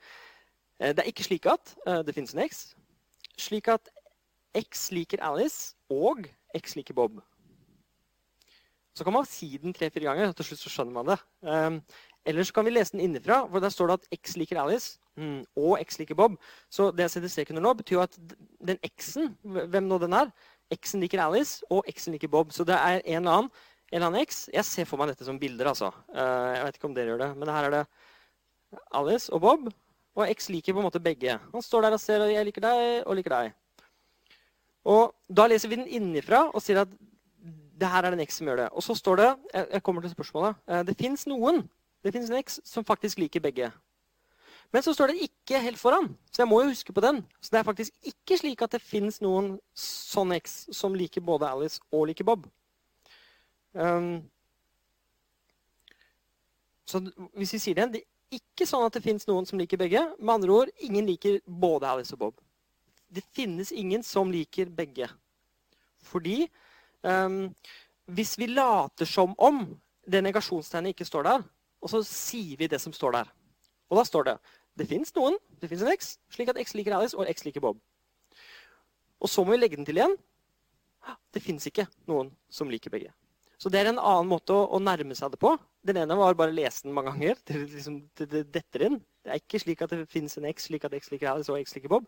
Speaker 2: Eh, det er ikke slik at uh, det fins en X. Slik at X liker Alice og X liker Bob. Så kan man si den tre-fire ganger, og til slutt så skjønner man det. Um, eller så kan vi lese den innenfra, hvor der står det at X liker Alice mm, og X liker Bob. Så det jeg setter strek under nå, betyr jo at den X-en, hvem nå den er, X-en liker Alice og X-en liker Bob. Så det er en eller annen, en eller annen X. Jeg ser for meg dette som bilder, altså. Uh, jeg vet ikke om dere gjør det, men her er det Alice og Bob. Og X liker på en måte begge. Han står der og ser og 'jeg liker deg' og 'liker deg'. Og Da leser vi den innifra og sier at det her er den X som gjør det. Og så står det jeg kommer til spørsmålet, eh, det fins noen det finnes en X som faktisk liker begge. Men så står det ikke helt foran, så jeg må jo huske på den. Så det er faktisk ikke slik at det fins noen sånn X som liker både Alice og liker Bob. Um, så hvis vi sier det, det er ikke sånn at det fins noen som liker begge. Med andre ord, ingen liker både Alice og Bob. Det finnes ingen som liker begge. Fordi Um, hvis vi later som om det negasjonstegnet ikke står der, og så sier vi det som står der. Og da står det det fins noen, det fins en X, slik at X liker Alice og X liker Bob. Og så må vi legge den til igjen. Det fins ikke noen som liker begge. Så det er en annen måte å, å nærme seg det på. Den ene var bare å lese den mange ganger. Liksom, det, det detter inn. Det er ikke slik at det fins en X slik at X liker Alice og X liker Bob.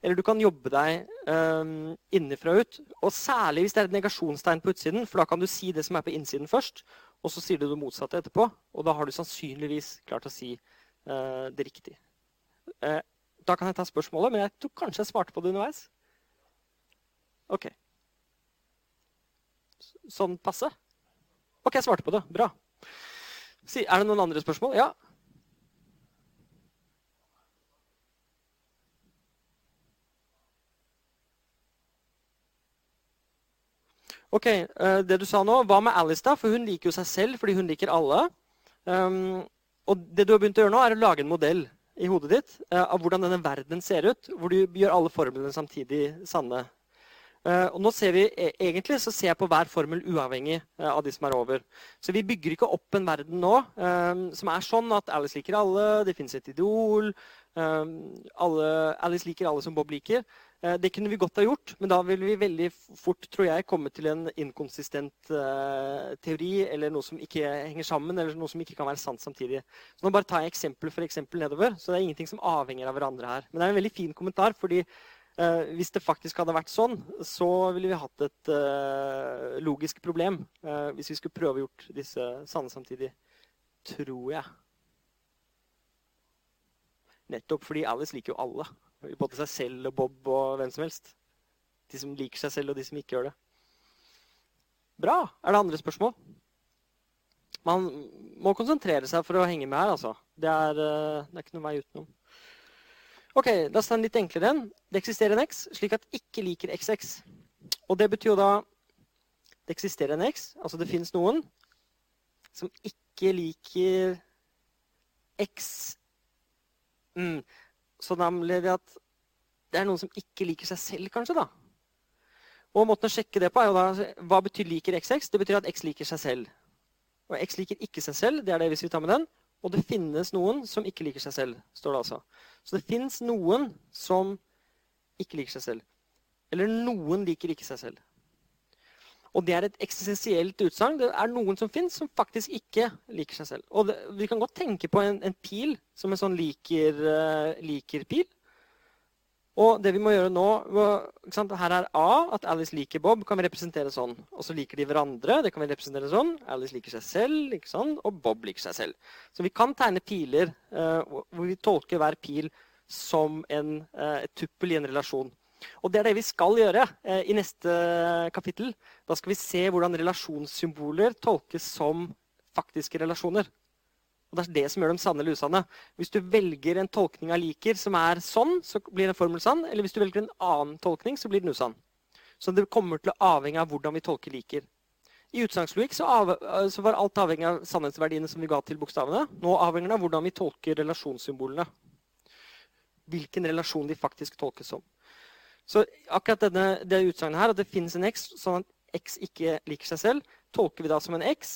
Speaker 2: Eller du kan jobbe deg um, innenfra ut. Og særlig hvis det er et negasjonstegn på utsiden, for da kan du si det som er på innsiden først, og så sier du det motsatte etterpå. Og da har du sannsynligvis klart å si uh, det riktig. Uh, da kan jeg ta spørsmålet, men jeg tror kanskje jeg svarte på det underveis. OK. Sånn passe? OK, jeg svarte på det. Bra. Er det noen andre spørsmål? Ja? Ok, uh, Det du sa nå, hva med Alice, da? For hun liker jo seg selv fordi hun liker alle. Um, og det du har begynt å gjøre nå, er å lage en modell i hodet ditt uh, av hvordan denne verden ser ut, hvor du gjør alle formlene samtidig sanne. Uh, og nå ser vi, e, Egentlig så ser jeg på hver formel uavhengig uh, av de som er over. Så vi bygger ikke opp en verden nå um, som er sånn at Alice liker alle, det fins et idol alle, Alice liker alle som Bob liker. Det kunne vi godt ha gjort, men da ville vi veldig fort tror jeg, komme til en inkonsistent teori eller noe som ikke henger sammen, eller noe som ikke kan være sant samtidig. Så nå bare tar jeg eksempel for eksempel nedover, så det er ingenting som avhenger av hverandre her. Men det er en veldig fin kommentar, fordi Eh, hvis det faktisk hadde vært sånn, så ville vi hatt et eh, logisk problem eh, hvis vi skulle prøve å gjort disse sanne samtidig. Tror jeg. Nettopp fordi Alice liker jo alle. Både seg selv og Bob og hvem som helst. De som liker seg selv, og de som ikke gjør det. Bra. Er det andre spørsmål? Man må konsentrere seg for å henge med her, altså. Det er, det er ikke noen vei utenom. Ok, La oss ta en litt enklere en. Det eksisterer en x slik at ikke liker xx. Og det betyr jo da det eksisterer en x, altså det fins noen som ikke liker x. Mm. Så det at det er noen som ikke liker seg selv, kanskje, da. Og måten å sjekke det på er jo da Hva betyr liker xx? Det betyr at x liker seg selv. Og x liker ikke seg selv. Det er det hvis vi tar med den. Og det finnes noen som ikke liker seg selv, står det altså. Så det fins noen som ikke liker seg selv. Eller noen liker ikke seg selv. Og det er et eksistensielt utsagn. Det er noen som fins som faktisk ikke liker seg selv. Og det, vi kan godt tenke på en, en pil som en sånn liker-pil. Liker og det vi må gjøre nå Her er A, at Alice liker Bob, kan vi representere sånn. Og så liker de hverandre. Det kan vi representere sånn. Alice liker seg selv, ikke sånn, og Bob liker seg selv. Så vi kan tegne piler uh, hvor vi tolker hver pil som en, uh, et tuppel i en relasjon. Og det er det vi skal gjøre uh, i neste kapittel. Da skal vi se hvordan relasjonssymboler tolkes som faktiske relasjoner. Og Det er det som gjør dem sanne eller usanne. Hvis du velger en tolkning av liker som er sånn, så blir en formel sann. Eller hvis du velger en annen tolkning, så blir den usann. Så det kommer til å avhenge av hvordan vi tolker liker. I utsagnslogikk så, så, var alt avhengig av sannhetsverdiene som vi ga til bokstavene. Nå avhenger det av hvordan vi tolker relasjonssymbolene. Hvilken relasjon de faktisk tolkes som. Så akkurat denne, det utsagnet her, at det finnes en x, sånn at x ikke liker seg selv, tolker vi da som en x.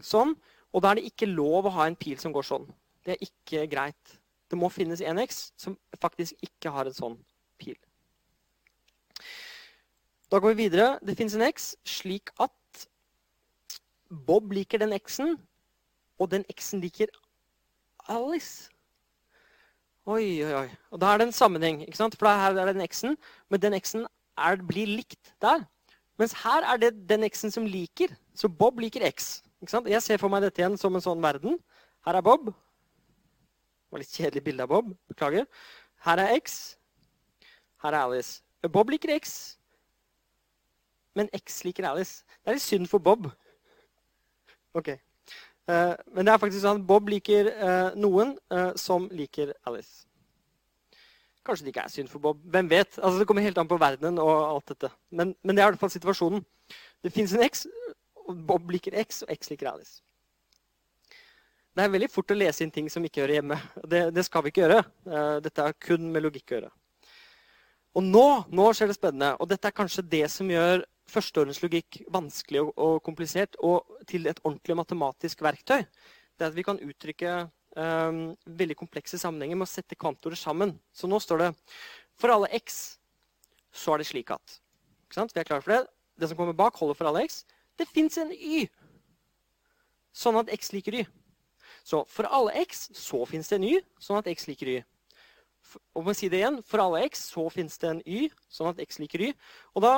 Speaker 2: Sånn. Og da er det ikke lov å ha en pil som går sånn. Det er ikke greit. Det må finnes en X som faktisk ikke har en sånn pil. Da går vi videre. Det finnes en X slik at Bob liker den X-en, og den X-en liker Alice. Oi, oi, oi. Og da er det en sammenheng. ikke sant? For her er det den X-en, men den X-en blir likt der. Mens her er det den X-en som liker. Så Bob liker X. Jeg ser for meg dette igjen som en sånn verden. Her er Bob. Det var litt kjedelig bilde av Bob. Beklager. Her er X. Her er Alice. Bob liker X, men X liker Alice. Det er litt synd for Bob. Ok. Uh, men det er faktisk sånn at Bob liker uh, noen uh, som liker Alice. Kanskje det ikke er synd for Bob. Hvem vet? Altså, det kommer helt an på verdenen og alt dette. Men, men det er i hvert fall situasjonen. Det fins en X, Bob liker X, og X liker Alice. Det er veldig fort å lese inn ting som ikke hører hjemme. Det, det skal vi ikke gjøre. Eh, dette har kun med logikk å gjøre. Og nå, nå skjer det spennende. Og dette er kanskje det som gjør førsteordenslogikk vanskelig og, og, komplisert og til et ordentlig matematisk verktøy. Det er at vi kan uttrykke um, veldig komplekse sammenhenger med å sette kvantorer sammen. Så nå står det for alle x så er det slik at. Vi er klare for det. Det som kommer bak, holder for alle x. Det fins en y, sånn at x liker y. Så for alle x så fins det en y, sånn at x liker y. Og må si det igjen, For alle x så fins det en y, sånn at x liker y. Og da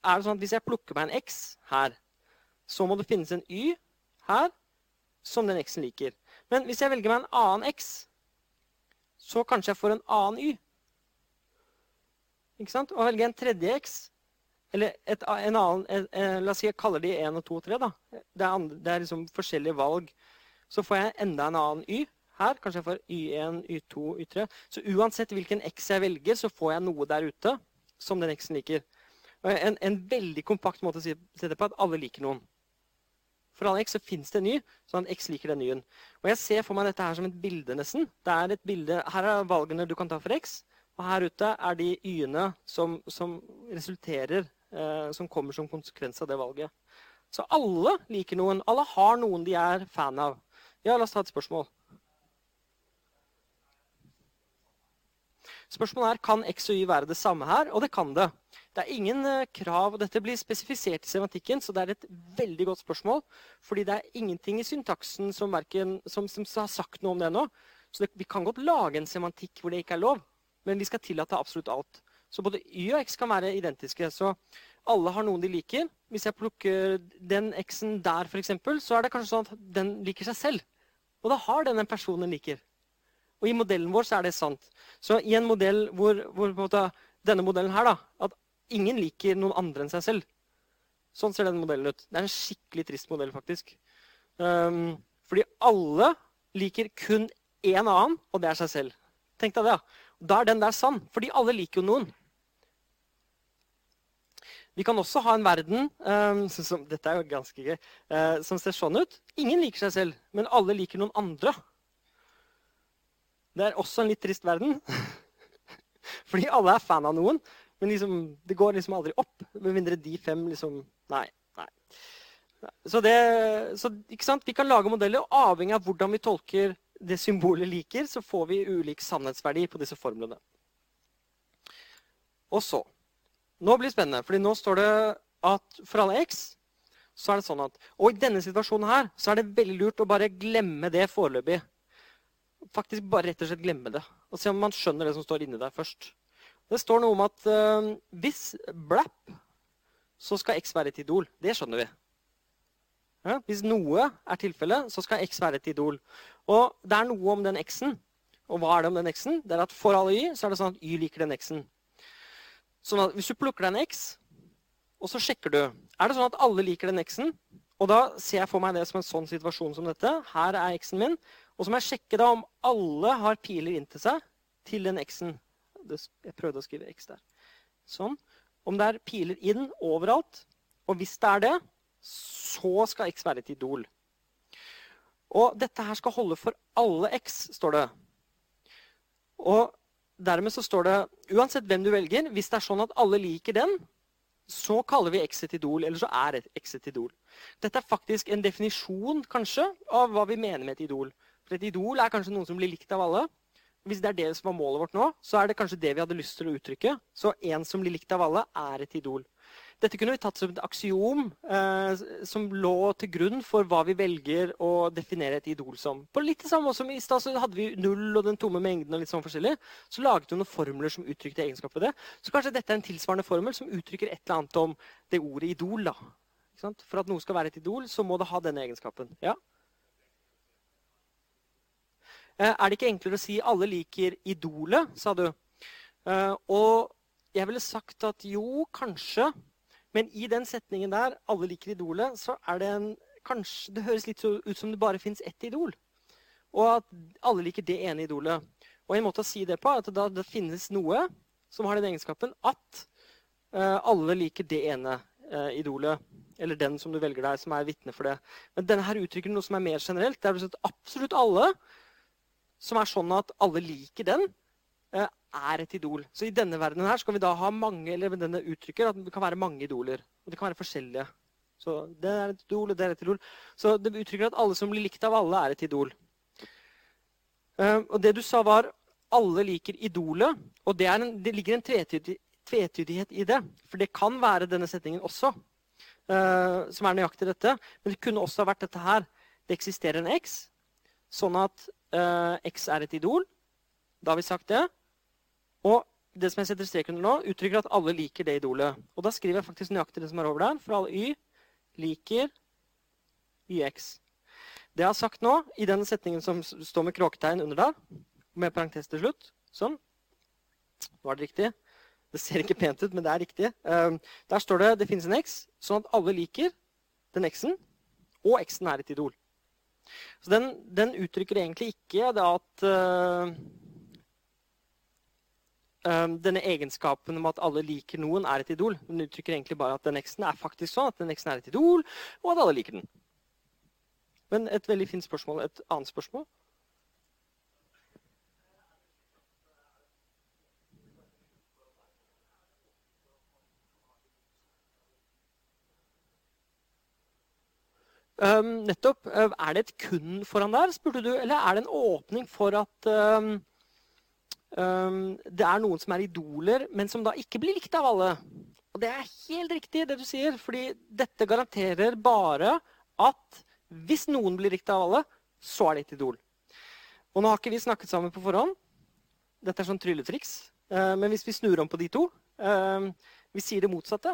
Speaker 2: er det sånn at Hvis jeg plukker meg en x her, så må det finnes en y her som den x-en liker. Men hvis jeg velger meg en annen x, så kanskje jeg får en annen y. Ikke sant? Og velger jeg en tredje x, eller et, en annen en, en, La oss si jeg kaller de 1 og 2 og 3. da. Det er, andre, det er liksom forskjellige valg. Så får jeg enda en annen y her. Kanskje jeg får y1, y2, y3. Så uansett hvilken x jeg velger, så får jeg noe der ute som den x-en liker. En, en, veldig kompakt måte å si det på at alle liker noen. For alle x så fins det en y, sånn at x liker den y-en. Og jeg ser for meg dette her som et bilde, nesten. Det er et bilde, Her er valgene du kan ta for x. Og her ute er de y-ene som, som resulterer eh, som kommer som konsekvens av det valget. Så alle liker noen. Alle har noen de er fan av. Ja, la oss ta et spørsmål. Spørsmålet er kan X og Y være det samme her, og det kan det. Det er ingen eh, krav, og Dette blir spesifisert i semantikken, så det er et veldig godt spørsmål. Fordi det er ingenting i syntaksen som, verken, som, som har sagt noe om det ennå. Så det, vi kan godt lage en semantikk hvor det ikke er lov, men vi skal tillate absolutt alt. Så både y og x kan være identiske. Så alle har noen de liker. Hvis jeg plukker den x-en der, f.eks., så er det kanskje sånn at den liker seg selv. Og da har den en person den liker. Og i modellen vår så er det sant. Så i en modell hvor, hvor måte, denne modellen her, da, at ingen liker noen andre enn seg selv Sånn ser den modellen ut. Det er en skikkelig trist modell, faktisk. Um, fordi alle liker kun én annen, og det er seg selv. Tenk deg det. ja. Da er den der sann, fordi alle liker jo noen. Vi kan også ha en verden um, som, dette er jo ganske gøy, uh, som ser sånn ut. Ingen liker seg selv, men alle liker noen andre. Det er også en litt trist verden. Fordi alle er fan av noen, men liksom, det går liksom aldri opp. Med mindre de fem liksom Nei. nei. Så, det, så? Vi kan lage modeller, og avhengig av hvordan vi tolker det symbolet liker, så får vi ulik sannhetsverdi på disse formlene. Og så nå blir det spennende, fordi nå står det at for alle x så er det sånn at Og i denne situasjonen her så er det veldig lurt å bare glemme det foreløpig. Faktisk bare rett og slett glemme det. Og se om man skjønner det som står inni der først. Det står noe om at uh, hvis blap, så skal X være et idol. Det skjønner vi. Ja, hvis noe er tilfellet, så skal X være et idol. Og det er noe om den X-en. Og hva er det om den X-en? Det er at For alle Y så er det sånn at Y liker den X-en. Sånn at Hvis du plukker deg en X, og så sjekker du Er det sånn at alle liker den X-en? Og da ser jeg for meg det som en sånn situasjon som dette. Her er X-en min. Og så må jeg sjekke da om alle har piler inntil seg til den X-en. Jeg prøvde å skrive X der. Sånn. Om det er piler inn overalt. Og hvis det er det, så skal X være et idol. Og dette her skal holde for alle X, står det. Og dermed så står det uansett hvem du velger, hvis det er sånn at alle liker den, så kaller vi Exit idol, eller så er et exit idol. Dette er faktisk en definisjon kanskje, av hva vi mener med et idol. For et idol er kanskje noen som blir likt av alle. Hvis det er det som var målet vårt nå, så er det kanskje det vi hadde lyst til å uttrykke. Så en som blir likt av alle, er et idol. Dette kunne vi tatt som et aksiom eh, som lå til grunn for hva vi velger å definere et idol som. På litt det samme som I stad så hadde vi null og den tomme mengden. og litt sånn forskjellig. Så laget vi noen formler som uttrykte egenskaper det. Så kanskje dette er en tilsvarende formel som uttrykker et eller annet om det ordet idol. da. For at noe skal være et idol, så må det ha denne egenskapen. Ja? Eh, er det ikke enklere å si 'alle liker idolet', sa du? Eh, og jeg ville sagt at jo, kanskje. Men i den setningen der, 'alle liker idolet', så er det en kanskje, Det høres litt ut som det bare fins ett idol. Og at alle liker det ene idolet. Og en måte å si det på er at da det finnes noe som har den egenskapen at uh, alle liker det ene uh, idolet. Eller den som du velger deg, som er vitne for det. Men denne her uttrykker noe som er mer generelt. Det er at absolutt alle som er sånn at alle liker den, uh, er et idol. Så i denne verdenen her skal vi da ha mange, eller denne uttrykker at det kan være mange idoler. Og de kan være forskjellige. Så det er et idol, og det er et idol. Så det uttrykker at alle som blir likt av alle, er et idol. Uh, og det du sa, var alle liker idolet. Og det, en, det ligger en tvetydig, tvetydighet i det. For det kan være denne setningen også, uh, som er nøyaktig dette. Men det kunne også vært dette her. Det eksisterer en X, sånn at uh, X er et idol. Da har vi sagt det. Og det som jeg setter strek under nå, uttrykker at alle liker det idolet. Og da skriver jeg faktisk nøyaktig det som er over der. For alle Y liker YX. Det jeg har sagt nå, i den setningen som står med kråketegn under der, med parentes til slutt Sånn. Var det riktig? Det ser ikke pent ut, men det er riktig. Um, der står det det finnes en X, sånn at alle liker den X-en, og X-en er et idol. Så den, den uttrykker egentlig ikke det at um, denne egenskapen om at alle liker noen, er et idol. Den uttrykker egentlig bare at den eksen er faktisk sånn at den eksen er et idol, og at alle liker den. Men et veldig fint spørsmål. Et annet spørsmål? Um, nettopp. Er det et kun foran der, spurte du? Eller er det en åpning for at Um, det er noen som er idoler, men som da ikke blir likt av alle. Og det er helt riktig, det du sier, fordi dette garanterer bare at hvis noen blir likt av alle, så er det et idol. Og nå har ikke vi snakket sammen på forhånd. Dette er sånn trylletriks. Uh, men hvis vi snur om på de to Vi sier det motsatte.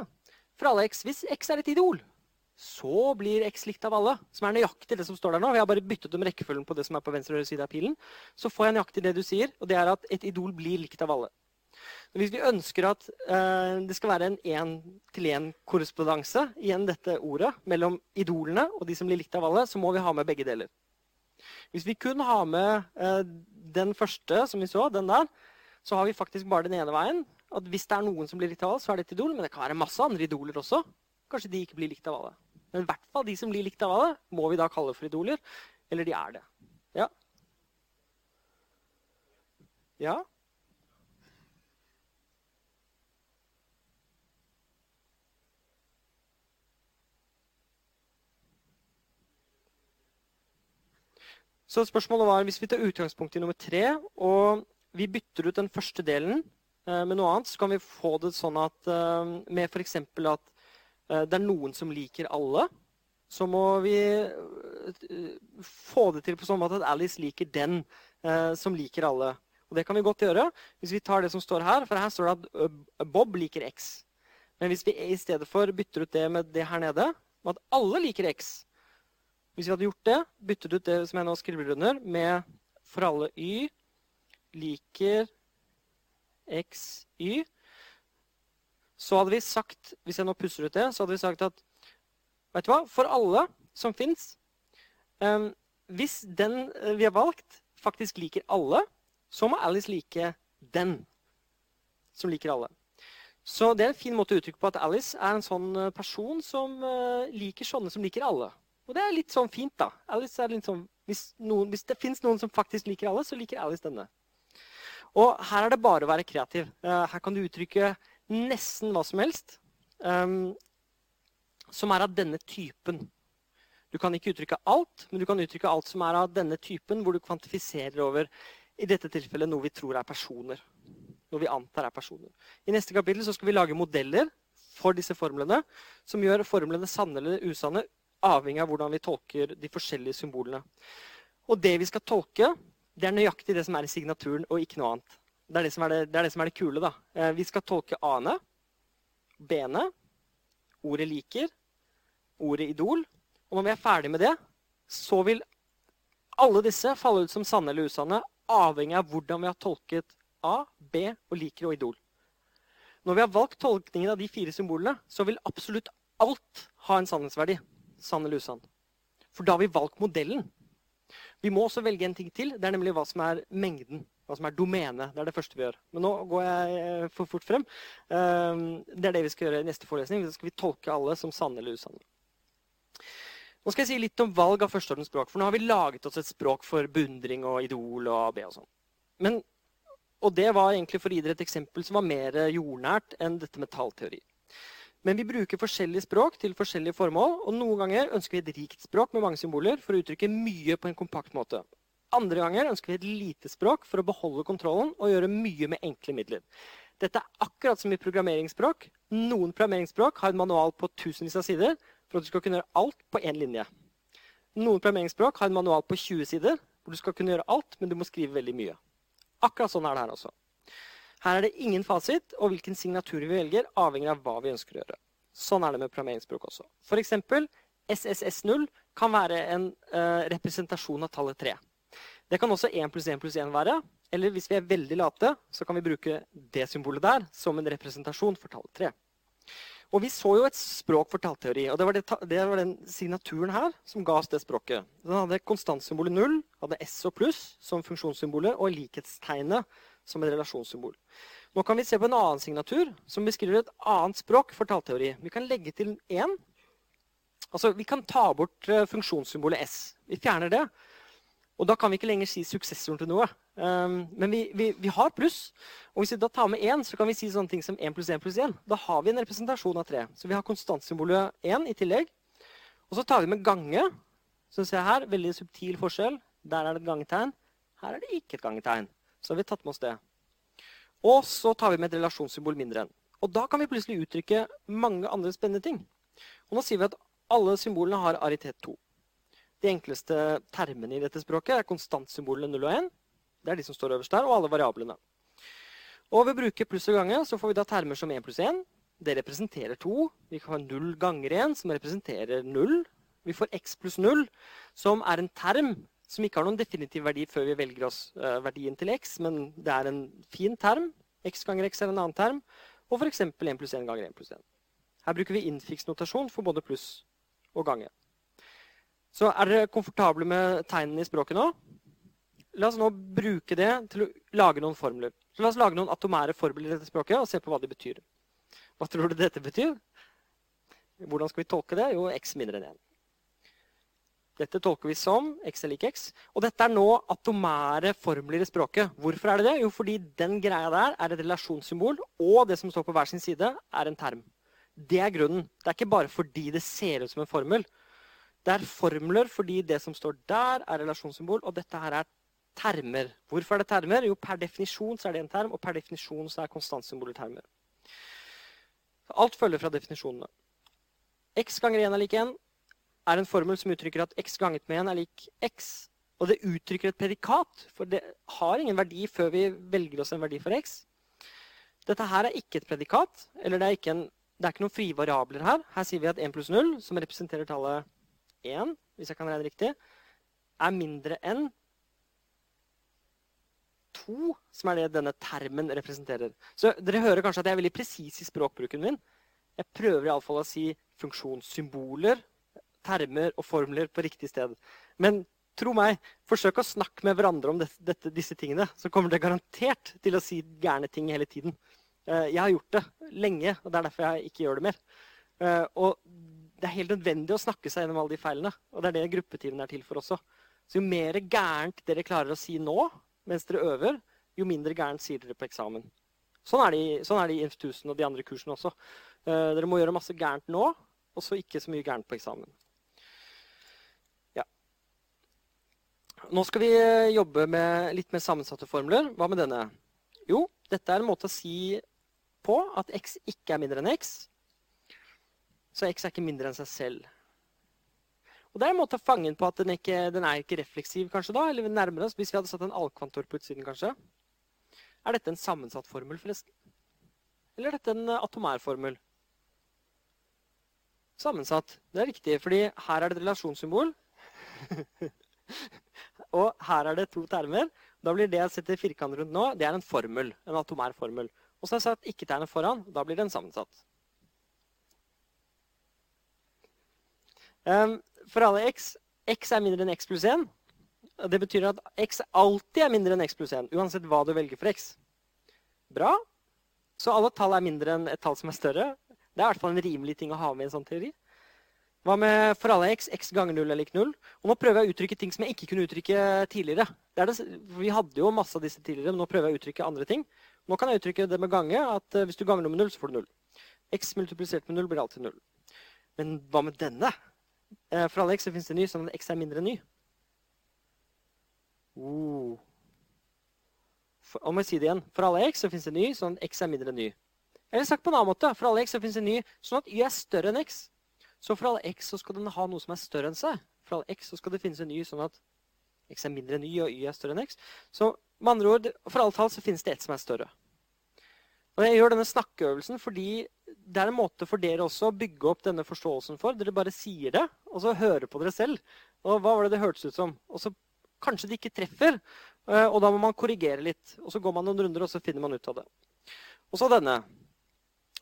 Speaker 2: For alle x, hvis x er et idol, så blir X likt av alle. Som er nøyaktig det som står der nå. Vi har bare byttet om rekkefølgen på det som er på venstre og høyre side av pilen. Så får jeg nøyaktig det du sier, og det er at et idol blir likt av alle. Hvis vi ønsker at eh, det skal være en én-til-én-korrespondanse igjen dette ordet, mellom idolene og de som blir likt av alle, så må vi ha med begge deler. Hvis vi kun har med eh, den første, som vi så, den der, så har vi faktisk bare den ene veien. At hvis det er noen som blir likt av alle, så er det et idol. Men det kan være masse andre idoler også. Kanskje de ikke blir likt av alle. Men i hvert fall de som blir likt av alle, må vi da kalle for idoler. Eller de er det. Ja? Ja? Så spørsmålet var, Hvis vi tar utgangspunkt i nummer tre, og vi bytter ut den første delen eh, med noe annet, så kan vi få det sånn at eh, med f.eks. at det er noen som liker alle. så må vi eh, få det til på sånn måte at Alice liker den eh, som liker alle. Og det kan vi godt gjøre hvis vi tar det som står her, for her står det at Bob liker X. Men hvis vi i stedet for bytter ut det med det her nede, med at alle liker X Hvis vi hadde gjort det, byttet ut det som jeg nå skriver under, med for alle Y liker X, Y, så hadde vi sagt Hvis jeg nå pusser ut det, så hadde vi sagt at Vet du hva? For alle som fins um, Hvis den eh, vi har valgt, faktisk liker alle, så må Alice like den som liker alle. Så det er en fin måte å uttrykke på at Alice er en sånn eh, person som uh, liker sånne som liker alle. Og det er litt sånn fint, da. Alice er litt sånn, hvis, noen, hvis det fins noen som faktisk liker alle, så liker Alice denne. Og her er det bare å være kreativ. Her kan du uttrykke nesten hva som helst um, som er av denne typen. Du kan ikke uttrykke alt, men du kan uttrykke alt som er av denne typen, hvor du kvantifiserer over i dette tilfellet noe vi tror er personer. Noe vi antar er personer. I neste kapittel skal vi lage modeller for disse formlene, som gjør formlene sanne eller usanne, avhengig av hvordan vi tolker de forskjellige symbolene. Og det vi skal tolke, det er nøyaktig det som er i signaturen, og ikke noe annet. Det er det som er det, det, er det, som er det kule. da. Eh, vi skal tolke a-ene, b-ene, ordet liker, ordet idol. Og når vi er ferdig med det, så vil alle disse falle ut som sanne eller usanne, avhengig av hvordan vi har tolket A, B og liker og idol. Når vi har valgt tolkningen av de fire symbolene, så vil absolutt alt ha en sannhetsverdi. Sann eller usann. For da har vi valgt modellen. Vi må også velge en ting til. Det er nemlig hva som er mengden. Hva som er domenet. Det er det første vi gjør. Men nå går jeg eh, for fort frem. Ehm, det er det vi skal gjøre i neste forelesning. Så skal vi tolke alle som sanne eller usanne. Nå skal jeg si litt om valg av førsteordens språk. For nå har vi laget oss et språk for beundring og idol og AB og sånn. Og det var egentlig for å gi dere et eksempel som var mer jordnært enn dette med tallteori. Men vi bruker forskjellige språk til forskjellige formål, og noen ganger ønsker vi et rikt språk med mange symboler for å uttrykke mye på en kompakt måte. Andre ganger ønsker vi et lite språk for å beholde kontrollen og gjøre mye med enkle midler. Dette er akkurat som i programmeringsspråk. Noen programmeringsspråk har en manual på tusenvis av sider, for at du skal kunne gjøre alt på én linje. Noen programmeringsspråk har en manual på 20 sider, hvor du skal kunne gjøre alt, men du må skrive veldig mye. Akkurat sånn er det her også. Her er det ingen fasit, og hvilken signatur vi velger, avhenger av hva vi ønsker å gjøre. Sånn er det med programmeringsspråk også. F.eks. SSS0 kan være en uh, representasjon av tallet 3. Det kan også 1 pluss 1 pluss 1 være. Eller hvis vi er veldig late, så kan vi bruke det symbolet der som en representasjon for tallet 3. Og vi så jo et språk for tallteori. Og det var, det, det var, den signaturen her som ga oss det språket. Den hadde konstantsymbolet 0, hadde S og pluss som funksjonssymbolet, og likhetstegnet som et relasjonssymbol. Nå kan vi se på en annen signatur som beskriver et annet språk for tallteori. Vi kan legge til 1. Altså, vi kan ta bort eh, funksjonssymbolet S. Vi fjerner det. Og da kan vi ikke lenger si suksessoren til noe. Um, men vi, vi, vi, har pluss. Og hvis vi da tar med 1, så kan vi si sånne ting som 1 pluss 1 pluss 1. Da har vi en representasjon av 3. Så vi har konstantsymbolet 1 i tillegg. Og så tar vi med gange. Så jeg her, veldig subtil forskjell. Der er det et gangetegn. Her er det ikke et gangetegn. Så har vi tatt med oss det. Og så tar vi med et relasjonssymbol mindre enn. Og da kan vi plutselig uttrykke mange andre spennende ting. Og nå sier vi at alle symbolene har aritet 2. De enkleste termene i dette språket er konstantsymbolene 0 og 1. Det er de som står øverst der, og alle variablene. Og ved å bruke pluss og gange så får vi da termer som 1 pluss 1. Det representerer 2. Vi kan ha 0 ganger 1, som representerer 0. Vi får x pluss 0, som er en term som ikke har noen definitiv verdi før vi velger oss uh, verdien til x, men det er en fin term. x ganger x er en annen term. Og f.eks. 1 pluss 1 ganger 1 pluss 1. Her bruker vi innfiksnotasjon for både pluss og gange. Så er dere komfortable med tegnene i språket nå? La oss nå bruke det til å lage noen formler. Så La oss lage noen atomære formler i dette språket og se på hva de betyr. Hva tror du dette betyr? Hvordan skal vi tolke det? Jo, x mindre enn 1. Dette tolker vi som x er lik x. Og dette er nå atomære formler i språket. Hvorfor er det det? Jo, fordi den greia der er et relasjonssymbol, og det som står på hver sin side, er en term. Det er grunnen. Det er ikke bare fordi det ser ut som en formel. Det er formler fordi det som står der, er relasjonssymbol, og dette her er termer. Hvorfor er det termer? Jo, per definisjon så er det en term, og per definisjon så er konstantsymboler termer. Alt følger fra definisjonene. X ganger 1 er lik 1. er en formel som uttrykker at x ganget med 1 er lik x. Og det uttrykker et predikat, for det har ingen verdi før vi velger oss en verdi for x. Dette her er ikke et predikat, eller det er ikke, en, det er ikke noen frie variabler her. Her sier vi at 1 pluss 0, som representerer tallet 1, hvis jeg kan regne riktig, er mindre enn 2, som er det denne termen representerer. Så dere hører kanskje at jeg er veldig presis i språkbruken min. Jeg prøver iallfall å si funksjonssymboler, termer og formler på riktig sted. Men tro meg, forsøk å snakke med hverandre om dette, disse tingene. Så kommer dere garantert til å si gærne ting hele tiden. Eh, jeg har gjort det lenge, og det er derfor jeg ikke gjør det mer. Eh, og det er helt nødvendig å snakke seg gjennom alle de feilene. Og det er det gruppetimen er til for også. Så jo mer gærent dere klarer å si nå mens dere øver, jo mindre gærent sier dere på eksamen. Sånn er det, sånn er det i INF 1000 og de andre kursene også. Uh, dere må gjøre masse gærent nå, og så ikke så mye gærent på eksamen. Ja. Nå skal vi eh, jobbe med litt mer sammensatte formler. Hva med denne? Jo, dette er en måte å si på at x ikke er mindre enn x. Så x er ikke mindre enn seg selv. Og Det er en måte å fange inn på at den, ikke, den er ikke refleksiv, kanskje da, eller nærmere oss, hvis vi hadde satt en alkvantor på utsiden, kanskje. Er dette en sammensatt formel, forresten? Eller er dette en atomær formel? Sammensatt. Det er riktig, fordi her er det et relasjonssymbol. og her er det to termer. Da blir det jeg setter firkant rundt nå, det er en formel. En atomær formel. Og så har jeg satt ikke-tegnet foran. Da blir den sammensatt. For alle x x er mindre enn x pluss 1. Det betyr at x alltid er mindre enn x pluss 1, uansett hva du velger for x. Bra. Så alle tall er mindre enn et tall som er større. Det er i hvert fall en rimelig ting å ha med i en sånn teori. Hva med for alle x? x ganger 0 er lik 0. Og nå prøver jeg å uttrykke ting som jeg ikke kunne uttrykke tidligere. Det det, vi hadde jo masse av disse tidligere, men nå prøver jeg å uttrykke andre ting. Nå kan jeg uttrykke det med gange, at uh, hvis du ganger noe med 0, så får du 0. x multiplisert med 0 blir alltid 0. Men hva med denne? Eh, for alle x så finnes det ny, sånn at x er mindre ny. Uh. For, om jeg sier det igjen. For alle x så finnes det ny, sånn at x er mindre enn ny. Eller sagt på en annen måte. For alle x så finnes det ny, sånn at y er større enn x. Så for alle x så skal den ha noe som er større enn seg. For alle x så skal det finnes en ny, sånn at x er mindre enn y, og y er større enn x. Så med andre ord, for alle tall så finnes det ett som er større. Og Jeg gjør denne snakkeøvelsen fordi det er en måte for dere også å bygge opp denne forståelsen for. Dere bare sier det, og så hører på dere selv. Og hva var det det hørtes ut som? Og så kanskje det ikke treffer, eh, og da må man korrigere litt. Og så går man noen runder, og så finner man ut av det. Og så denne.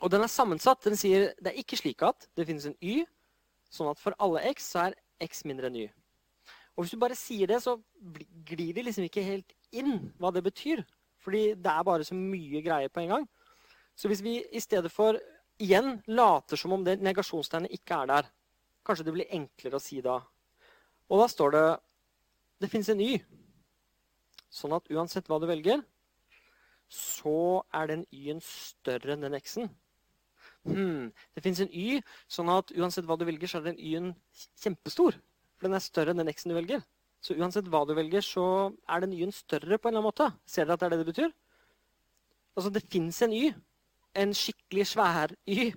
Speaker 2: Og den er sammensatt. Den sier det er ikke slik at det finnes en y, sånn at for alle x så er x mindre enn y. Og hvis du bare sier det, så glir det liksom ikke helt inn hva det betyr. Fordi det er bare så mye greier på en gang. Så hvis vi i stedet for igjen later som om det negasjonstegnet ikke er der, kanskje det blir enklere å si da. Og da står det det fins en Y. Sånn at uansett hva du velger, så er den Y-en større enn den X-en. Hmm. Det fins en Y, sånn at uansett hva du velger, så er den Y-en kjempestor. For den er større enn den X-en du velger. Så uansett hva du velger, så er den Y-en større på en eller annen måte. Ser dere at det er det det betyr? Altså, det fins en Y en skikkelig svær y,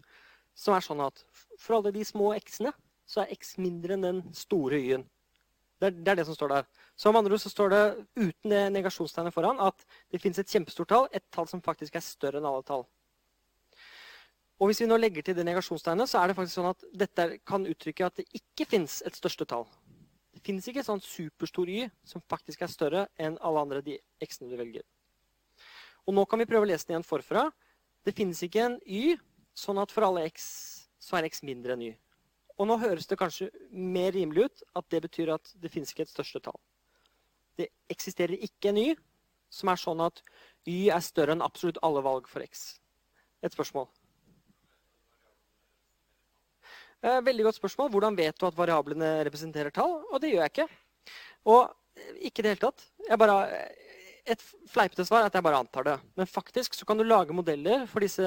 Speaker 2: som er sånn at for alle de små x-ene, så er x mindre enn den store y-en. Det, det, er det som står der. Så om andre ord så står det uten det negasjonstegnet foran at det fins et kjempestort tall, et tall som faktisk er større enn alle tall. Og Hvis vi nå legger til det negasjonstegnet, så er det faktisk sånn at dette kan uttrykke at det ikke fins et største tall. Det fins ikke et sånn superstor y som faktisk er større enn alle andre de x-ene du velger. Og Nå kan vi prøve å lese den igjen forfra. Det finnes ikke en y, sånn at for alle x så er x mindre enn y. Og nå høres det kanskje mer rimelig ut at det betyr at det finnes ikke et største tall. Det eksisterer ikke en y som er sånn at y er større enn absolutt alle valg for x. Et spørsmål. Eh, veldig godt spørsmål. Hvordan vet du at variablene representerer tall? Og det gjør jeg ikke. Og ikke i det hele tatt. Jeg bare et fleipete svar er at jeg bare antar det. Men faktisk så kan du lage modeller for disse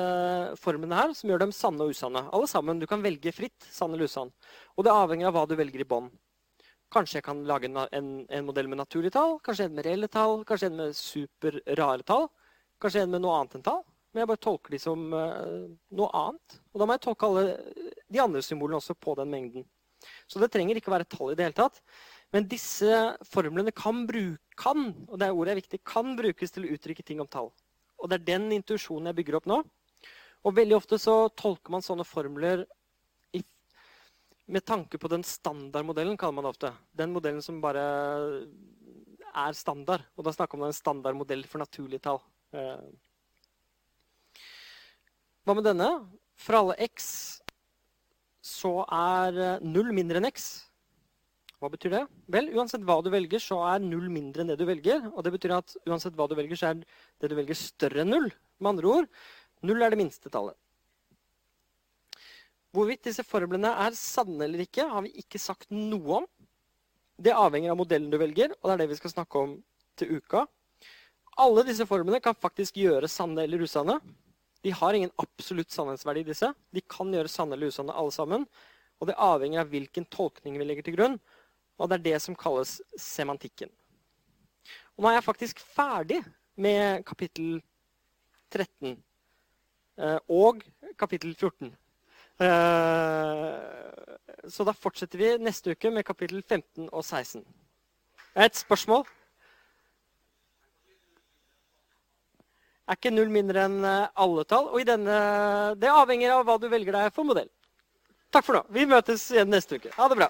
Speaker 2: formene her som gjør dem sanne og usanne. Alle sammen. Du kan velge fritt sann eller usann. Og det avhenger av hva du velger i bånn. Kanskje jeg kan lage en, en, en, modell med naturlige tall, kanskje en med reelle tall, kanskje en med superrare tall. Kanskje en med noe annet enn tall. Men jeg bare tolker de som uh, noe annet. Og da må jeg tolke alle de andre symbolene også på den mengden. Så det trenger ikke å være tall i det hele tatt. Men disse formlene kan, bruk, kan og det er ordet er viktig, kan brukes til å uttrykke ting om tall. Og det er den intuisjonen jeg bygger opp nå. Og veldig ofte så tolker man sånne formler i, med tanke på den standardmodellen, kaller man det ofte. Den modellen som bare er standard. Og da snakker man om en standardmodell for naturlige tall. Eh, hva med denne? For alle x så er null mindre enn x. Hva betyr det? Vel, uansett hva du velger, så er null mindre enn det du velger. Og det betyr at uansett hva du velger, så er det du velger større enn null. Med andre ord, null er det minste tallet. Hvorvidt disse formlene er sanne eller ikke, har vi ikke sagt noe om. Det avhenger av modellen du velger, og det er det vi skal snakke om til uka. Alle disse formlene kan faktisk gjøre sanne eller usanne. De har ingen absolutt sannhetsverdi, disse. De kan gjøre sanne eller usanne, alle sammen. Og det avhenger av hvilken tolkning vi legger til grunn. Og det er det som kalles semantikken. Og nå er jeg faktisk ferdig med kapittel 13 eh, og kapittel 14. Eh, så da fortsetter vi neste uke med kapittel 15 og 16. Et spørsmål? Er ikke null mindre enn eh, alle tall? Og denne, det avhenger av hva du velger deg for modell. Takk for nå. Vi møtes igjen neste uke. Ha det bra.